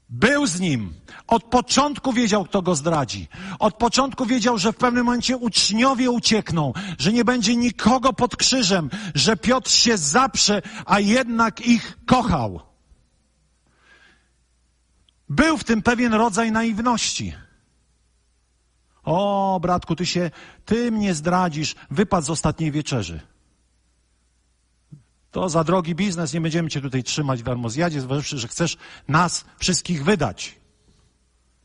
Był z nim. Od początku wiedział, kto go zdradzi. Od początku wiedział, że w pewnym momencie uczniowie uciekną, że nie będzie nikogo pod krzyżem, że Piotr się zaprze, a jednak ich kochał. Był w tym pewien rodzaj naiwności. O, bratku, ty się, ty mnie zdradzisz, wypad z ostatniej wieczerzy. To za drogi biznes, nie będziemy cię tutaj trzymać w darmozjadzie, zważywszy, że chcesz nas wszystkich wydać.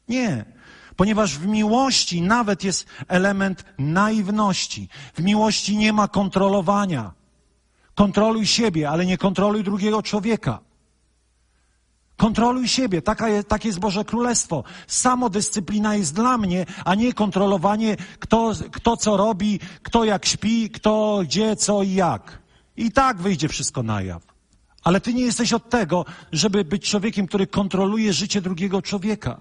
Nie, ponieważ w miłości nawet jest element naiwności. W miłości nie ma kontrolowania. Kontroluj siebie, ale nie kontroluj drugiego człowieka. Kontroluj siebie, Taka jest, takie jest Boże Królestwo. Samodyscyplina jest dla mnie, a nie kontrolowanie, kto, kto co robi, kto jak śpi, kto gdzie, co i jak. I tak wyjdzie wszystko na jaw. Ale ty nie jesteś od tego, żeby być człowiekiem, który kontroluje życie drugiego człowieka.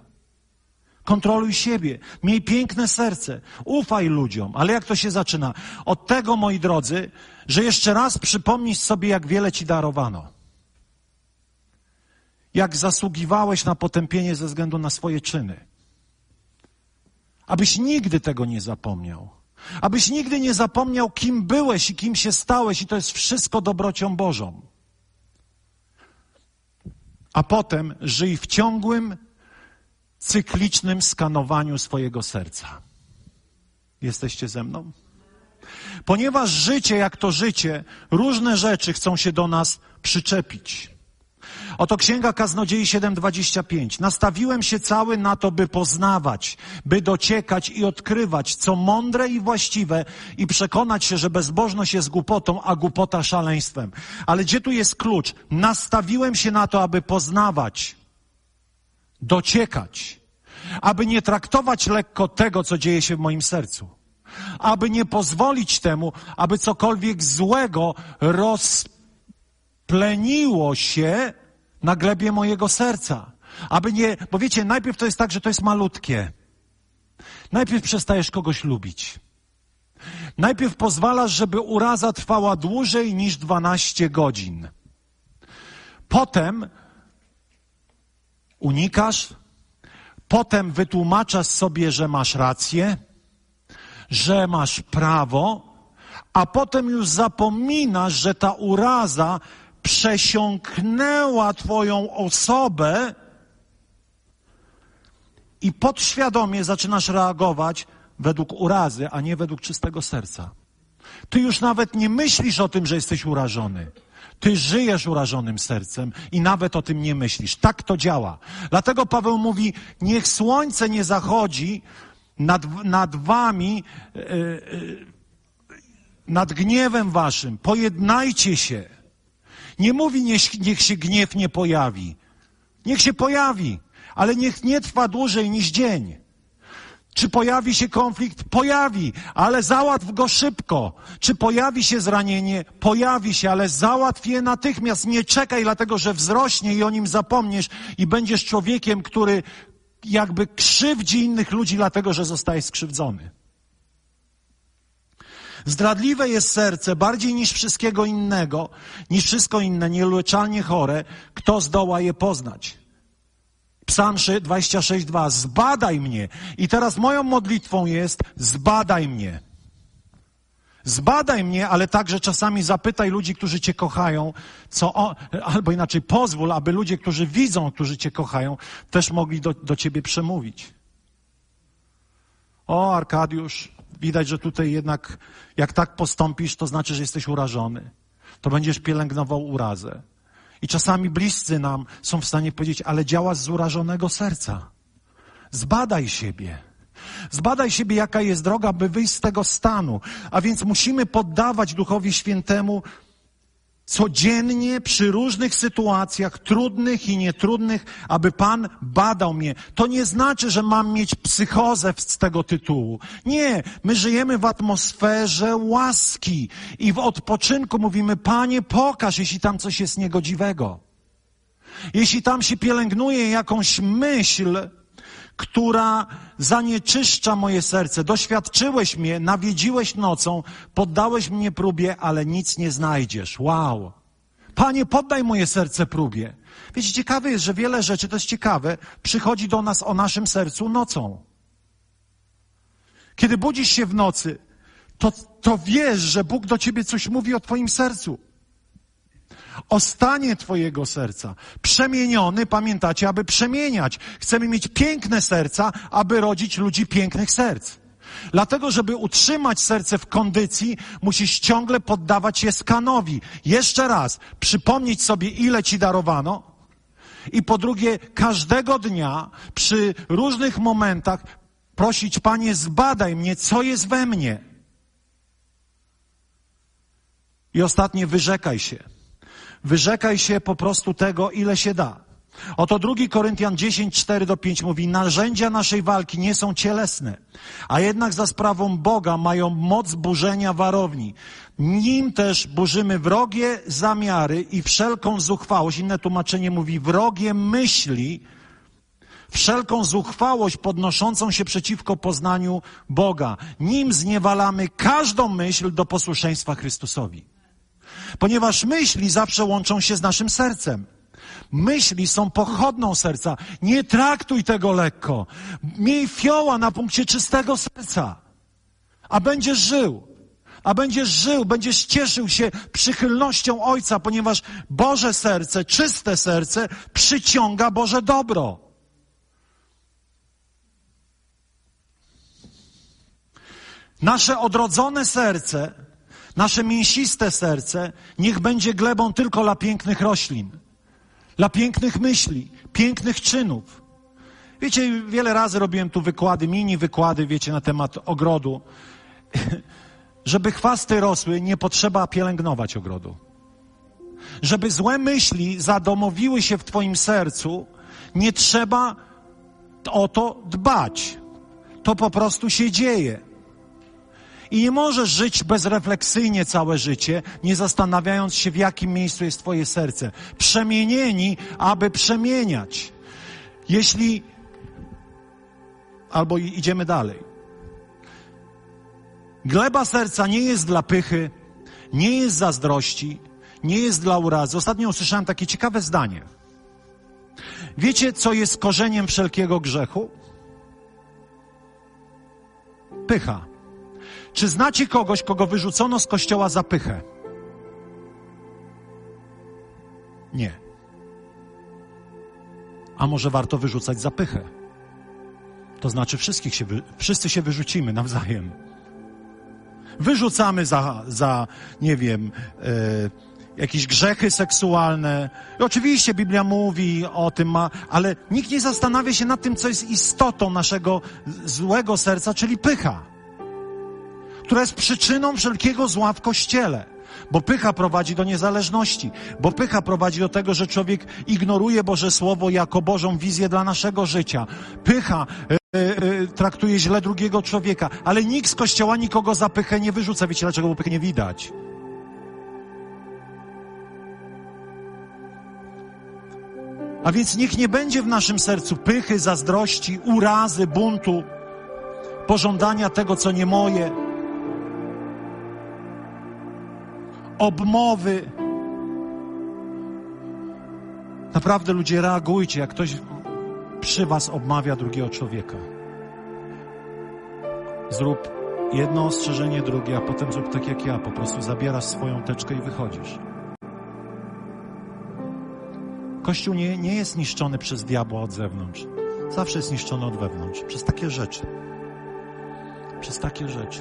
Kontroluj siebie. Miej piękne serce. Ufaj ludziom. Ale jak to się zaczyna? Od tego, moi drodzy, że jeszcze raz przypomnij sobie, jak wiele ci darowano jak zasługiwałeś na potępienie ze względu na swoje czyny. Abyś nigdy tego nie zapomniał. Abyś nigdy nie zapomniał, kim byłeś i kim się stałeś, i to jest wszystko dobrocią Bożą. A potem żyj w ciągłym, cyklicznym skanowaniu swojego serca. Jesteście ze mną? Ponieważ życie, jak to życie, różne rzeczy chcą się do nas przyczepić. Oto Księga Kaznodziei 7:25. Nastawiłem się cały na to, by poznawać, by dociekać i odkrywać, co mądre i właściwe i przekonać się, że bezbożność jest głupotą, a głupota szaleństwem. Ale gdzie tu jest klucz? Nastawiłem się na to, aby poznawać, dociekać, aby nie traktować lekko tego, co dzieje się w moim sercu. Aby nie pozwolić temu, aby cokolwiek złego roz pleniło się na glebie mojego serca. Aby nie, bo wiecie, najpierw to jest tak, że to jest malutkie. Najpierw przestajesz kogoś lubić. Najpierw pozwalasz, żeby uraza trwała dłużej niż 12 godzin. Potem unikasz, potem wytłumaczasz sobie, że masz rację, że masz prawo, a potem już zapominasz, że ta uraza przesiąknęła Twoją osobę i podświadomie zaczynasz reagować według urazy, a nie według czystego serca. Ty już nawet nie myślisz o tym, że jesteś urażony. Ty żyjesz urażonym sercem i nawet o tym nie myślisz. Tak to działa. Dlatego Paweł mówi: Niech słońce nie zachodzi nad, nad wami, yy, yy, nad gniewem waszym. Pojednajcie się. Nie mówi, niech, niech się gniew nie pojawi. Niech się pojawi, ale niech nie trwa dłużej niż dzień. Czy pojawi się konflikt? Pojawi, ale załatw go szybko. Czy pojawi się zranienie? Pojawi się, ale załatw je natychmiast. Nie czekaj, dlatego że wzrośnie i o nim zapomniesz i będziesz człowiekiem, który jakby krzywdzi innych ludzi, dlatego że zostaje skrzywdzony. Zdradliwe jest serce bardziej niż wszystkiego innego, niż wszystko inne, nieuleczalnie chore. Kto zdoła je poznać? Psalm 26:2 Zbadaj mnie. I teraz moją modlitwą jest zbadaj mnie. Zbadaj mnie, ale także czasami zapytaj ludzi, którzy Cię kochają, co o, albo inaczej pozwól, aby ludzie, którzy widzą, którzy Cię kochają, też mogli do, do Ciebie przemówić. O, Arkadiusz, widać, że tutaj jednak, jak tak postąpisz, to znaczy, że jesteś urażony. To będziesz pielęgnował urazę. I czasami bliscy nam są w stanie powiedzieć, ale działasz z urażonego serca. Zbadaj siebie. Zbadaj siebie, jaka jest droga, by wyjść z tego stanu. A więc musimy poddawać Duchowi Świętemu codziennie przy różnych sytuacjach, trudnych i nietrudnych, aby Pan badał mnie. To nie znaczy, że mam mieć psychozę z tego tytułu. Nie, my żyjemy w atmosferze łaski i w odpoczynku mówimy, Panie, pokaż, jeśli tam coś jest niegodziwego. Jeśli tam się pielęgnuje jakąś myśl, która zanieczyszcza moje serce. Doświadczyłeś mnie, nawiedziłeś nocą, poddałeś mnie próbie, ale nic nie znajdziesz. Wow. Panie, poddaj moje serce próbie. Wiecie, ciekawe jest, że wiele rzeczy, to jest ciekawe, przychodzi do nas o naszym sercu nocą. Kiedy budzisz się w nocy, to, to wiesz, że Bóg do ciebie coś mówi o twoim sercu o stanie Twojego serca. Przemieniony, pamiętacie, aby przemieniać. Chcemy mieć piękne serca, aby rodzić ludzi pięknych serc. Dlatego, żeby utrzymać serce w kondycji, musisz ciągle poddawać je skanowi. Jeszcze raz, przypomnieć sobie, ile ci darowano. I po drugie, każdego dnia, przy różnych momentach, prosić, Panie, zbadaj mnie, co jest we mnie. I ostatnie, wyrzekaj się. Wyrzekaj się po prostu tego, ile się da. Oto 2 Koryntian 10, 4 do 5 mówi, narzędzia naszej walki nie są cielesne, a jednak za sprawą Boga mają moc burzenia warowni. Nim też burzymy wrogie zamiary i wszelką zuchwałość, inne tłumaczenie mówi wrogie myśli, wszelką zuchwałość podnoszącą się przeciwko poznaniu Boga. Nim zniewalamy każdą myśl do posłuszeństwa Chrystusowi. Ponieważ myśli zawsze łączą się z naszym sercem. Myśli są pochodną serca. Nie traktuj tego lekko. Miej fioła na punkcie czystego serca. A będziesz żył. A będziesz żył, będziesz cieszył się przychylnością Ojca, ponieważ Boże serce, czyste serce przyciąga Boże dobro. Nasze odrodzone serce Nasze mięsiste serce niech będzie glebą tylko dla pięknych roślin, dla pięknych myśli, pięknych czynów. Wiecie, wiele razy robiłem tu wykłady, mini wykłady, wiecie, na temat ogrodu. Żeby chwasty rosły, nie potrzeba pielęgnować ogrodu. Żeby złe myśli zadomowiły się w Twoim sercu, nie trzeba o to dbać. To po prostu się dzieje. I nie możesz żyć bezrefleksyjnie całe życie, nie zastanawiając się, w jakim miejscu jest Twoje serce. Przemienieni, aby przemieniać. Jeśli. Albo idziemy dalej. Gleba serca nie jest dla pychy, nie jest zazdrości, nie jest dla urazy. Ostatnio usłyszałem takie ciekawe zdanie. Wiecie, co jest korzeniem wszelkiego grzechu? Pycha. Czy znacie kogoś, kogo wyrzucono z kościoła za pychę? Nie. A może warto wyrzucać za pychę? To znaczy wszystkich się, wszyscy się wyrzucimy nawzajem. Wyrzucamy za, za nie wiem, e, jakieś grzechy seksualne. I oczywiście Biblia mówi o tym, ale nikt nie zastanawia się nad tym, co jest istotą naszego złego serca, czyli pycha, która jest przyczyną wszelkiego zła w kościele. Bo pycha prowadzi do niezależności, bo pycha prowadzi do tego, że człowiek ignoruje Boże Słowo jako Bożą wizję dla naszego życia. Pycha e, e, traktuje źle drugiego człowieka, ale nikt z kościoła nikogo za pychę nie wyrzuca. Wiecie dlaczego? Bo pychę nie widać. A więc niech nie będzie w naszym sercu pychy, zazdrości, urazy, buntu, pożądania tego, co nie moje, obmowy. Naprawdę ludzie reagujcie, jak ktoś przy was obmawia drugiego człowieka. Zrób jedno ostrzeżenie, drugie, a potem zrób tak jak ja, po prostu zabierasz swoją teczkę i wychodzisz. Kościół nie, nie jest niszczony przez diabła od zewnątrz. Zawsze jest niszczony od wewnątrz. Przez takie rzeczy. Przez takie rzeczy.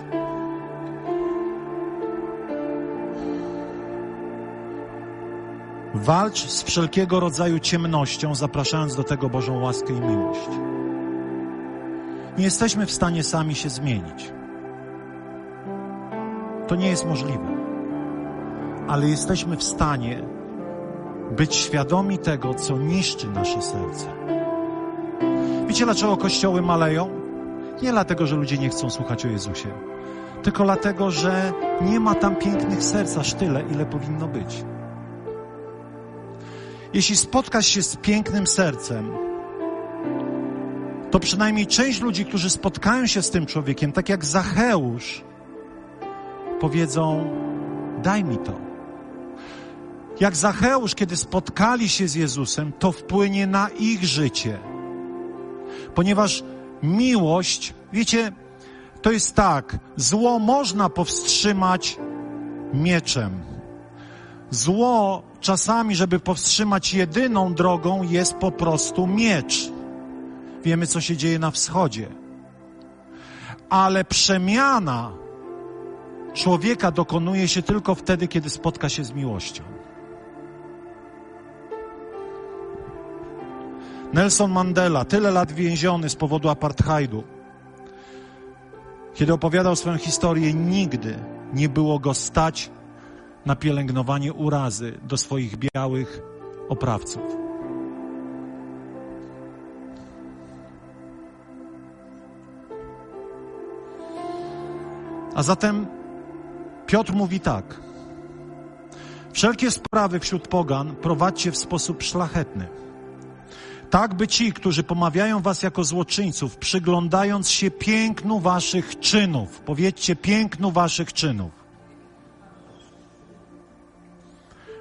Walcz z wszelkiego rodzaju ciemnością, zapraszając do tego Bożą łaskę i miłość. Nie jesteśmy w stanie sami się zmienić. To nie jest możliwe. Ale jesteśmy w stanie być świadomi tego, co niszczy nasze serce. Wiecie, dlaczego kościoły maleją? Nie dlatego, że ludzie nie chcą słuchać o Jezusie, tylko dlatego, że nie ma tam pięknych serc aż tyle, ile powinno być. Jeśli spotkasz się z pięknym sercem, to przynajmniej część ludzi, którzy spotkają się z tym człowiekiem, tak jak Zacheusz, powiedzą: Daj mi to. Jak Zacheusz, kiedy spotkali się z Jezusem, to wpłynie na ich życie. Ponieważ miłość, wiecie, to jest tak, zło można powstrzymać mieczem. Zło czasami, żeby powstrzymać jedyną drogą, jest po prostu miecz. Wiemy, co się dzieje na wschodzie. Ale przemiana człowieka dokonuje się tylko wtedy, kiedy spotka się z miłością. Nelson Mandela, tyle lat więziony z powodu apartheidu. Kiedy opowiadał swoją historię, nigdy nie było go stać na pielęgnowanie urazy do swoich białych oprawców. A zatem Piotr mówi tak: Wszelkie sprawy wśród pogan prowadźcie w sposób szlachetny. Tak by ci, którzy pomawiają was jako złoczyńców, przyglądając się pięknu waszych czynów, powiedzcie pięknu waszych czynów,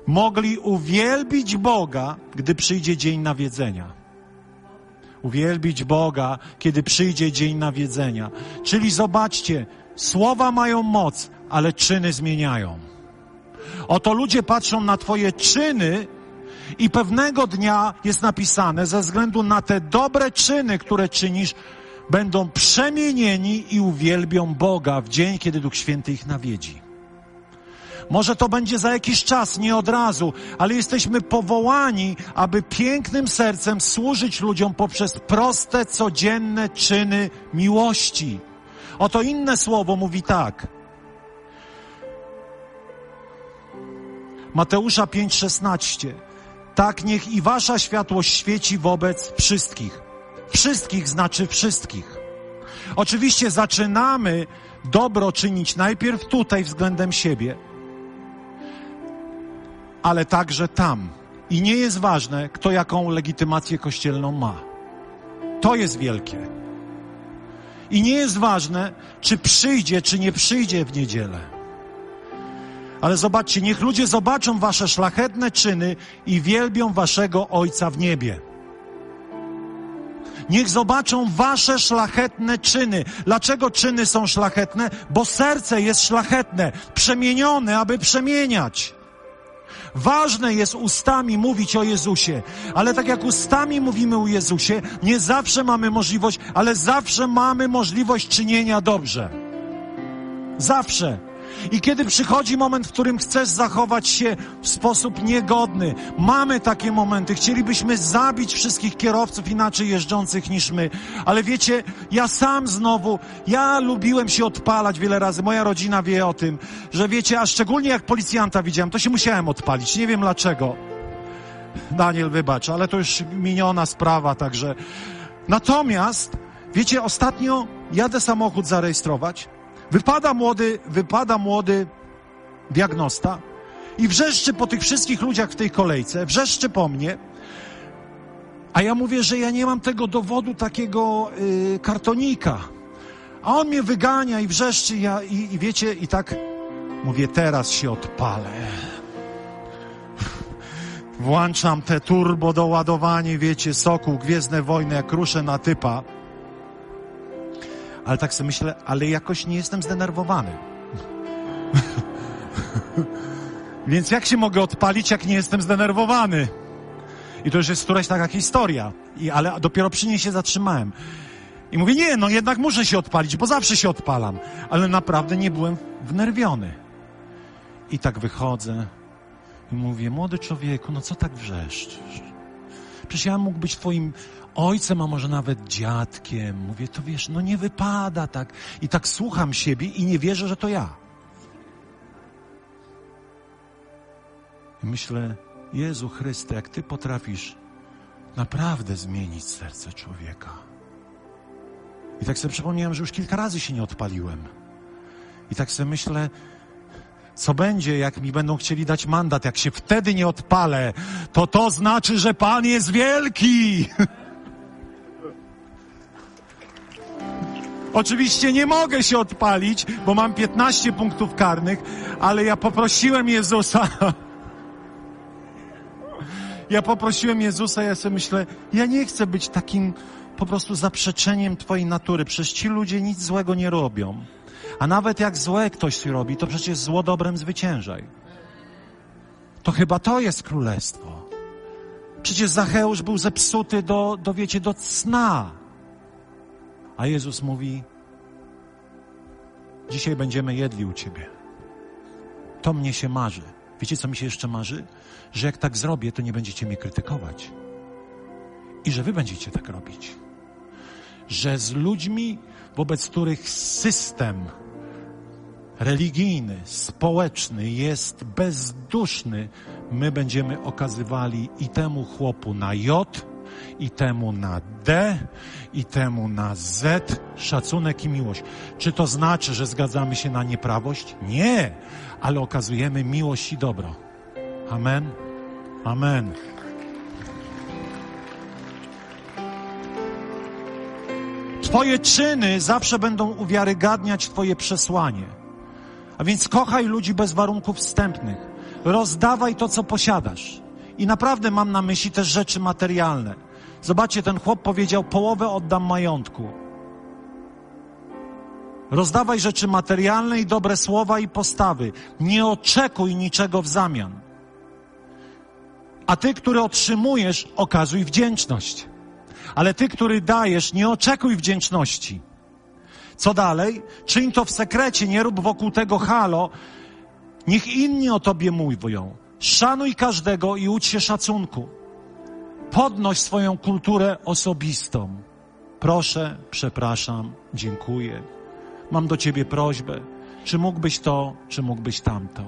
mogli uwielbić Boga, gdy przyjdzie dzień nawiedzenia. Uwielbić Boga, kiedy przyjdzie dzień nawiedzenia. Czyli zobaczcie, słowa mają moc, ale czyny zmieniają. Oto ludzie patrzą na Twoje czyny i pewnego dnia jest napisane, ze względu na te dobre czyny, które czynisz, będą przemienieni i uwielbią Boga w dzień, kiedy Duch Święty ich nawiedzi. Może to będzie za jakiś czas, nie od razu, ale jesteśmy powołani, aby pięknym sercem służyć ludziom poprzez proste, codzienne czyny miłości. Oto inne słowo mówi tak. Mateusza 5:16. Tak niech i wasza światłość świeci wobec wszystkich. Wszystkich znaczy wszystkich. Oczywiście zaczynamy dobro czynić najpierw tutaj względem siebie, ale także tam. I nie jest ważne, kto jaką legitymację kościelną ma. To jest wielkie. I nie jest ważne, czy przyjdzie, czy nie przyjdzie w niedzielę. Ale zobaczcie, niech ludzie zobaczą wasze szlachetne czyny i wielbią waszego Ojca w niebie. Niech zobaczą wasze szlachetne czyny. Dlaczego czyny są szlachetne? Bo serce jest szlachetne, przemienione, aby przemieniać. Ważne jest ustami mówić o Jezusie, ale tak jak ustami mówimy o Jezusie, nie zawsze mamy możliwość, ale zawsze mamy możliwość czynienia dobrze. Zawsze. I kiedy przychodzi moment, w którym chcesz zachować się w sposób niegodny, mamy takie momenty. Chcielibyśmy zabić wszystkich kierowców inaczej jeżdżących niż my. Ale wiecie, ja sam znowu, ja lubiłem się odpalać wiele razy. Moja rodzina wie o tym, że wiecie, a szczególnie jak policjanta widziałem, to się musiałem odpalić. Nie wiem dlaczego. Daniel, wybacz, ale to już miniona sprawa, także. Natomiast, wiecie, ostatnio jadę samochód zarejestrować Wypada młody, wypada młody diagnosta i wrzeszczy po tych wszystkich ludziach w tej kolejce, wrzeszczy po mnie, a ja mówię, że ja nie mam tego dowodu takiego yy, kartonika. A on mnie wygania i wrzeszczy, ja, i, i wiecie, i tak mówię, teraz się odpalę. Włączam te turbo doładowanie, wiecie, soku, gwiezdne wojny, jak ruszę na typa ale tak sobie myślę, ale jakoś nie jestem zdenerwowany. Więc jak się mogę odpalić, jak nie jestem zdenerwowany? I to już jest któraś taka historia. I, ale dopiero przy niej się zatrzymałem. I mówię, nie, no jednak muszę się odpalić, bo zawsze się odpalam. Ale naprawdę nie byłem wnerwiony. I tak wychodzę i mówię, młody człowieku, no co tak wrzeszczysz? Przecież ja mógł być twoim ojcem, a może nawet dziadkiem. Mówię, to wiesz, no nie wypada tak. I tak słucham siebie i nie wierzę, że to ja. I myślę, Jezu Chryste, jak Ty potrafisz naprawdę zmienić serce człowieka. I tak sobie przypomniałem, że już kilka razy się nie odpaliłem. I tak sobie myślę, co będzie, jak mi będą chcieli dać mandat, jak się wtedy nie odpalę, to to znaczy, że Pan jest wielki. Oczywiście nie mogę się odpalić, bo mam 15 punktów karnych, ale ja poprosiłem Jezusa. Ja poprosiłem Jezusa, ja sobie myślę, ja nie chcę być takim po prostu zaprzeczeniem Twojej natury. Przecież ci ludzie nic złego nie robią. A nawet jak złe ktoś robi, to przecież zło dobrem zwyciężaj. To chyba to jest królestwo. Przecież Zacheusz był zepsuty do, do wiecie, do cna. A Jezus mówi: Dzisiaj będziemy jedli u Ciebie. To mnie się marzy. Wiecie, co mi się jeszcze marzy? Że jak tak zrobię, to nie będziecie mnie krytykować. I że Wy będziecie tak robić. Że z ludźmi, wobec których system religijny, społeczny jest bezduszny, my będziemy okazywali i temu chłopu na J, i temu na D, i temu na Z szacunek i miłość. Czy to znaczy, że zgadzamy się na nieprawość? Nie, ale okazujemy miłość i dobro. Amen. Amen. Twoje czyny zawsze będą uwiarygadniać Twoje przesłanie. A więc kochaj ludzi bez warunków wstępnych. Rozdawaj to, co posiadasz. I naprawdę mam na myśli też rzeczy materialne. Zobaczcie, ten chłop powiedział: Połowę oddam majątku. Rozdawaj rzeczy materialne i dobre słowa i postawy. Nie oczekuj niczego w zamian. A ty, który otrzymujesz, okazuj wdzięczność. Ale ty, który dajesz, nie oczekuj wdzięczności. Co dalej? Czyń to w sekrecie, nie rób wokół tego halo. Niech inni o tobie mówią. Szanuj każdego i ucz się szacunku. Podnoś swoją kulturę osobistą. Proszę, przepraszam, dziękuję. Mam do ciebie prośbę. Czy mógłbyś to, czy mógłbyś tamto?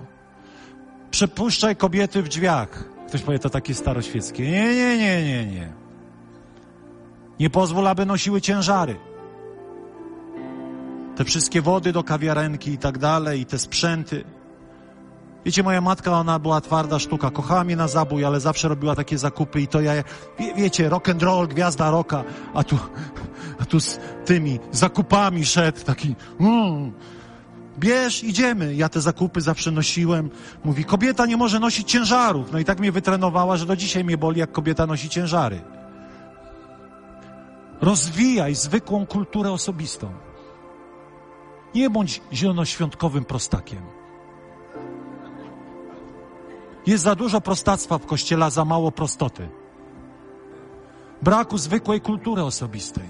Przepuszczaj kobiety w drzwiach. Ktoś powie, to takie staroświeckie. Nie, nie, nie, nie, nie. Nie pozwól, aby nosiły ciężary. te wszystkie wody do kawiarenki i tak dalej, i te sprzęty. Wiecie, moja matka, ona była twarda sztuka, kochała mnie na zabój, ale zawsze robiła takie zakupy i to ja, wie, wiecie, rock and roll, gwiazda rocka, a tu, a tu z tymi zakupami szedł taki, mm, bierz, idziemy. Ja te zakupy zawsze nosiłem. Mówi, kobieta nie może nosić ciężarów. No i tak mnie wytrenowała, że do dzisiaj mnie boli, jak kobieta nosi ciężary. Rozwijaj zwykłą kulturę osobistą. Nie bądź zielonoświątkowym prostakiem. Jest za dużo prostactwa w kościele, a za mało prostoty. Braku zwykłej kultury osobistej.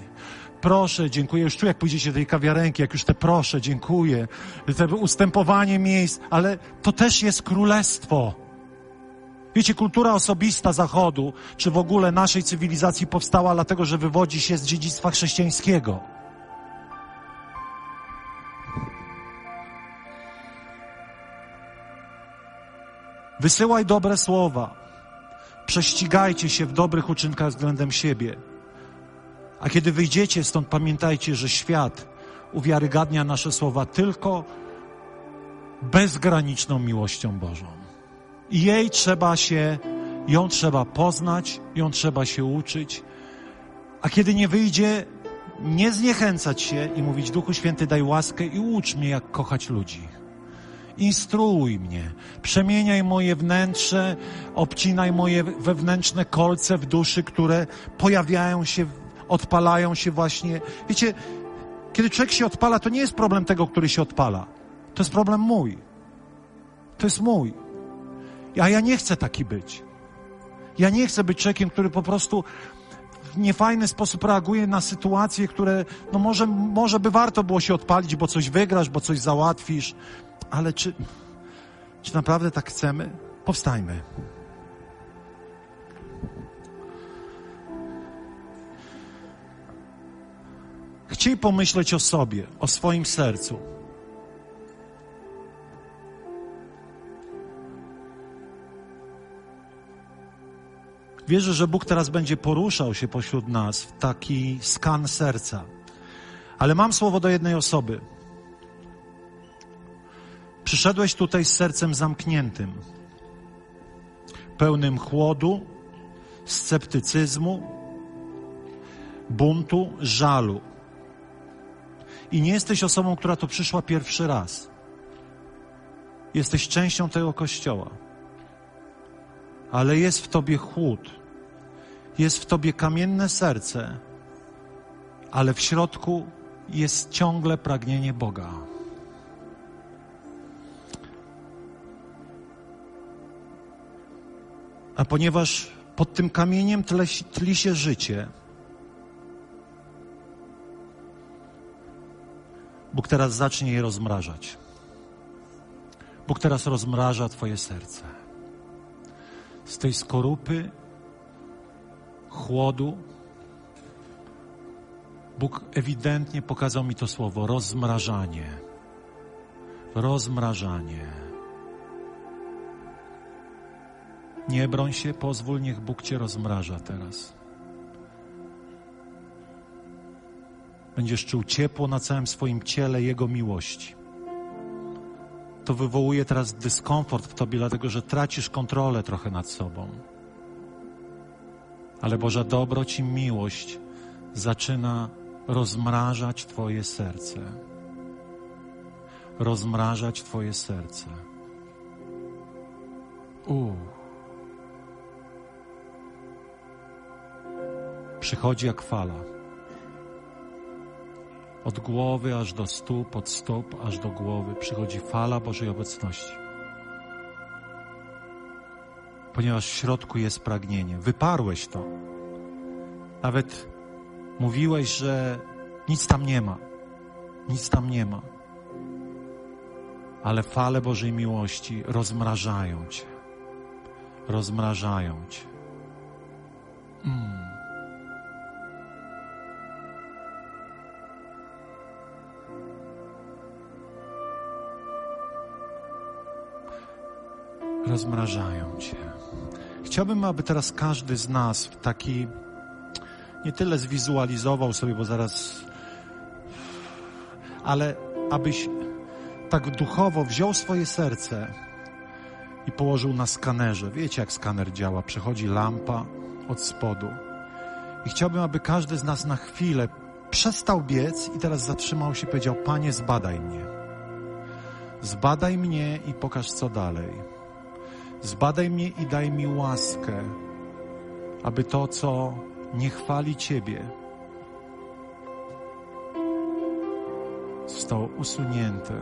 Proszę, dziękuję. Już czuję, jak pójdziecie do tej kawiarenki, jak już te proszę, dziękuję. Te ustępowanie miejsc, ale to też jest królestwo. Wiecie, kultura osobista Zachodu, czy w ogóle naszej cywilizacji powstała dlatego, że wywodzi się z dziedzictwa chrześcijańskiego. Wysyłaj dobre słowa. Prześcigajcie się w dobrych uczynkach względem siebie. A kiedy wyjdziecie stąd, pamiętajcie, że świat uwiarygadnia nasze słowa tylko bezgraniczną miłością Bożą. I jej trzeba się, ją trzeba poznać, ją trzeba się uczyć. A kiedy nie wyjdzie, nie zniechęcać się i mówić, Duchu Święty, daj łaskę i ucz mnie, jak kochać ludzi. Instruuj mnie, przemieniaj moje wnętrze, obcinaj moje wewnętrzne kolce w duszy, które pojawiają się, odpalają się właśnie. Wiecie, kiedy człowiek się odpala, to nie jest problem tego, który się odpala. To jest problem mój. To jest mój. A ja nie chcę taki być. Ja nie chcę być człowiekiem, który po prostu w niefajny sposób reaguje na sytuacje, które, no może, może by warto było się odpalić, bo coś wygrasz, bo coś załatwisz, ale czy, czy naprawdę tak chcemy? Powstajmy. Chciej pomyśleć o sobie, o swoim sercu. Wierzę, że Bóg teraz będzie poruszał się pośród nas w taki skan serca. Ale mam słowo do jednej osoby. Przyszedłeś tutaj z sercem zamkniętym, pełnym chłodu, sceptycyzmu, buntu, żalu. I nie jesteś osobą, która to przyszła pierwszy raz. Jesteś częścią tego kościoła. Ale jest w tobie chłód, jest w tobie kamienne serce, ale w środku jest ciągle pragnienie Boga. A ponieważ pod tym kamieniem tli, się życie, Bóg teraz zacznie je rozmrażać. Bóg teraz rozmraża Twoje serce. Z tej skorupy, chłodu, Bóg ewidentnie pokazał mi to słowo rozmrażanie. Rozmrażanie. Nie broń się, pozwól, niech Bóg Cię rozmraża teraz. Będziesz czuł ciepło na całym swoim ciele Jego miłości. To wywołuje teraz dyskomfort w Tobie, dlatego że tracisz kontrolę trochę nad sobą. Ale Boża dobroć i miłość zaczyna rozmrażać Twoje serce. Rozmrażać Twoje serce. Uuu. Przychodzi jak fala. Od głowy aż do stóp, od stóp aż do głowy przychodzi fala Bożej obecności. Ponieważ w środku jest pragnienie. Wyparłeś to. Nawet mówiłeś, że nic tam nie ma. Nic tam nie ma. Ale fale Bożej miłości rozmrażają Cię. Rozmrażają Cię. Mm. Rozmrażają cię. Chciałbym, aby teraz każdy z nas w taki nie tyle zwizualizował sobie, bo zaraz, ale abyś tak duchowo wziął swoje serce i położył na skanerze. Wiecie, jak skaner działa? Przechodzi lampa od spodu. I chciałbym, aby każdy z nas na chwilę przestał biec i teraz zatrzymał się i powiedział: Panie, zbadaj mnie. Zbadaj mnie i pokaż, co dalej. Zbadaj mnie i daj mi łaskę, aby to, co nie chwali Ciebie, zostało usunięte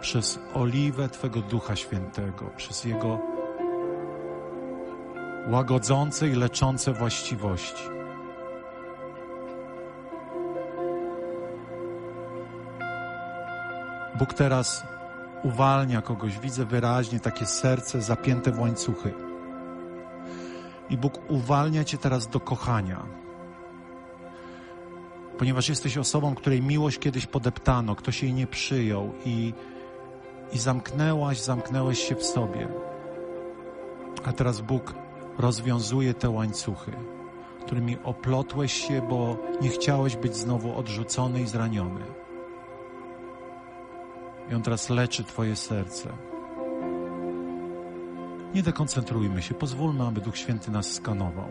przez oliwę Twego Ducha Świętego, przez Jego łagodzące i leczące właściwości. Bóg teraz uwalnia kogoś, widzę wyraźnie takie serce zapięte w łańcuchy. I Bóg uwalnia Cię teraz do kochania. Ponieważ jesteś osobą, której miłość kiedyś podeptano, ktoś jej nie przyjął i, i zamknęłaś, zamknęłeś się w sobie. A teraz Bóg rozwiązuje te łańcuchy, którymi oplotłeś się, bo nie chciałeś być znowu odrzucony i zraniony. I On teraz leczy Twoje serce. Nie dekoncentrujmy się, pozwólmy, aby Duch Święty nas skanował.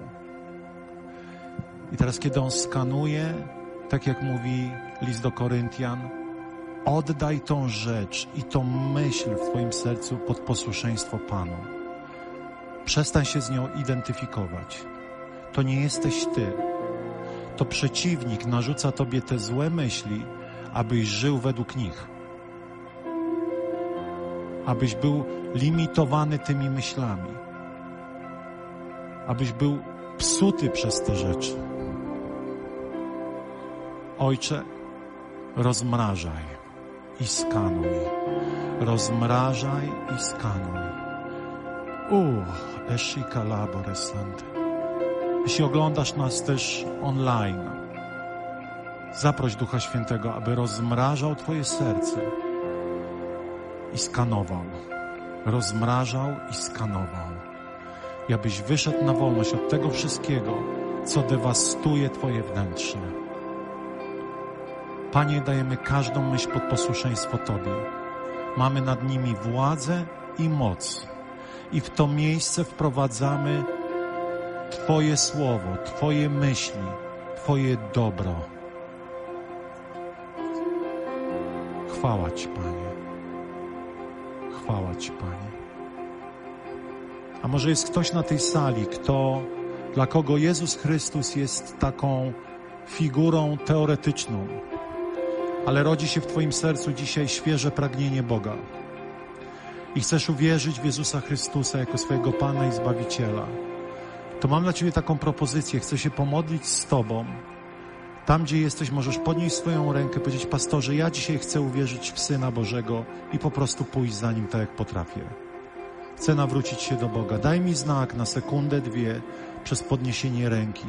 I teraz, kiedy On skanuje, tak jak mówi list do Koryntian, oddaj tą rzecz i tą myśl w Twoim sercu pod posłuszeństwo Panu. Przestań się z nią identyfikować. To nie jesteś Ty. To przeciwnik narzuca Tobie te złe myśli, abyś żył według nich. Abyś był limitowany tymi myślami. Abyś był psuty przez te rzeczy. Ojcze, rozmrażaj i skanuj. Rozmrażaj i skanuj. Uh, Eshika Laboresante. Jeśli oglądasz nas też online, zaproś Ducha Świętego, aby rozmrażał Twoje serce i skanował. Rozmrażał i skanował. I abyś wyszedł na wolność od tego wszystkiego, co dewastuje Twoje wnętrze. Panie, dajemy każdą myśl pod posłuszeństwo Tobie. Mamy nad nimi władzę i moc. I w to miejsce wprowadzamy Twoje słowo, Twoje myśli, Twoje dobro. Chwała Ci, Panie. Chwała Ci, Panie. A może jest ktoś na tej sali, kto, dla kogo Jezus Chrystus jest taką figurą teoretyczną, ale rodzi się w Twoim sercu dzisiaj świeże pragnienie Boga i chcesz uwierzyć w Jezusa Chrystusa jako swojego Pana i Zbawiciela, to mam dla Ciebie taką propozycję. Chcę się pomodlić z Tobą. Tam, gdzie jesteś, możesz podnieść swoją rękę, powiedzieć, pastorze, ja dzisiaj chcę uwierzyć w Syna Bożego i po prostu pójść za Nim tak, jak potrafię. Chcę nawrócić się do Boga. Daj mi znak na sekundę, dwie przez podniesienie ręki.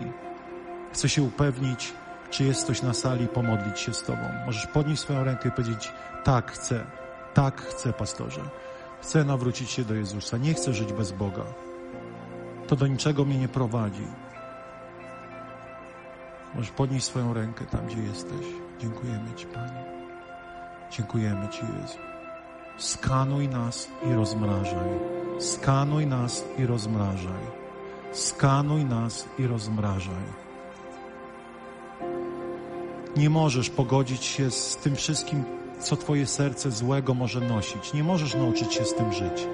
Chcę się upewnić, czy jest ktoś na sali i pomodlić się z Tobą. Możesz podnieść swoją rękę i powiedzieć, tak chcę, tak chcę, pastorze. Chcę nawrócić się do Jezusa. Nie chcę żyć bez Boga. To do niczego mnie nie prowadzi. Możesz podnieść swoją rękę tam, gdzie jesteś. Dziękujemy Ci, Panie. Dziękujemy Ci, Jezu. Skanuj nas i rozmrażaj. Skanuj nas i rozmrażaj. Skanuj nas i rozmrażaj. Nie możesz pogodzić się z tym wszystkim, co Twoje serce złego może nosić. Nie możesz nauczyć się z tym żyć.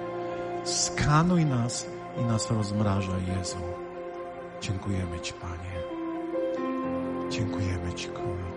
Skanuj nas i nas rozmrażaj, Jezu. Dziękujemy Ci, Panie. Dziękujemy Ci, Królu.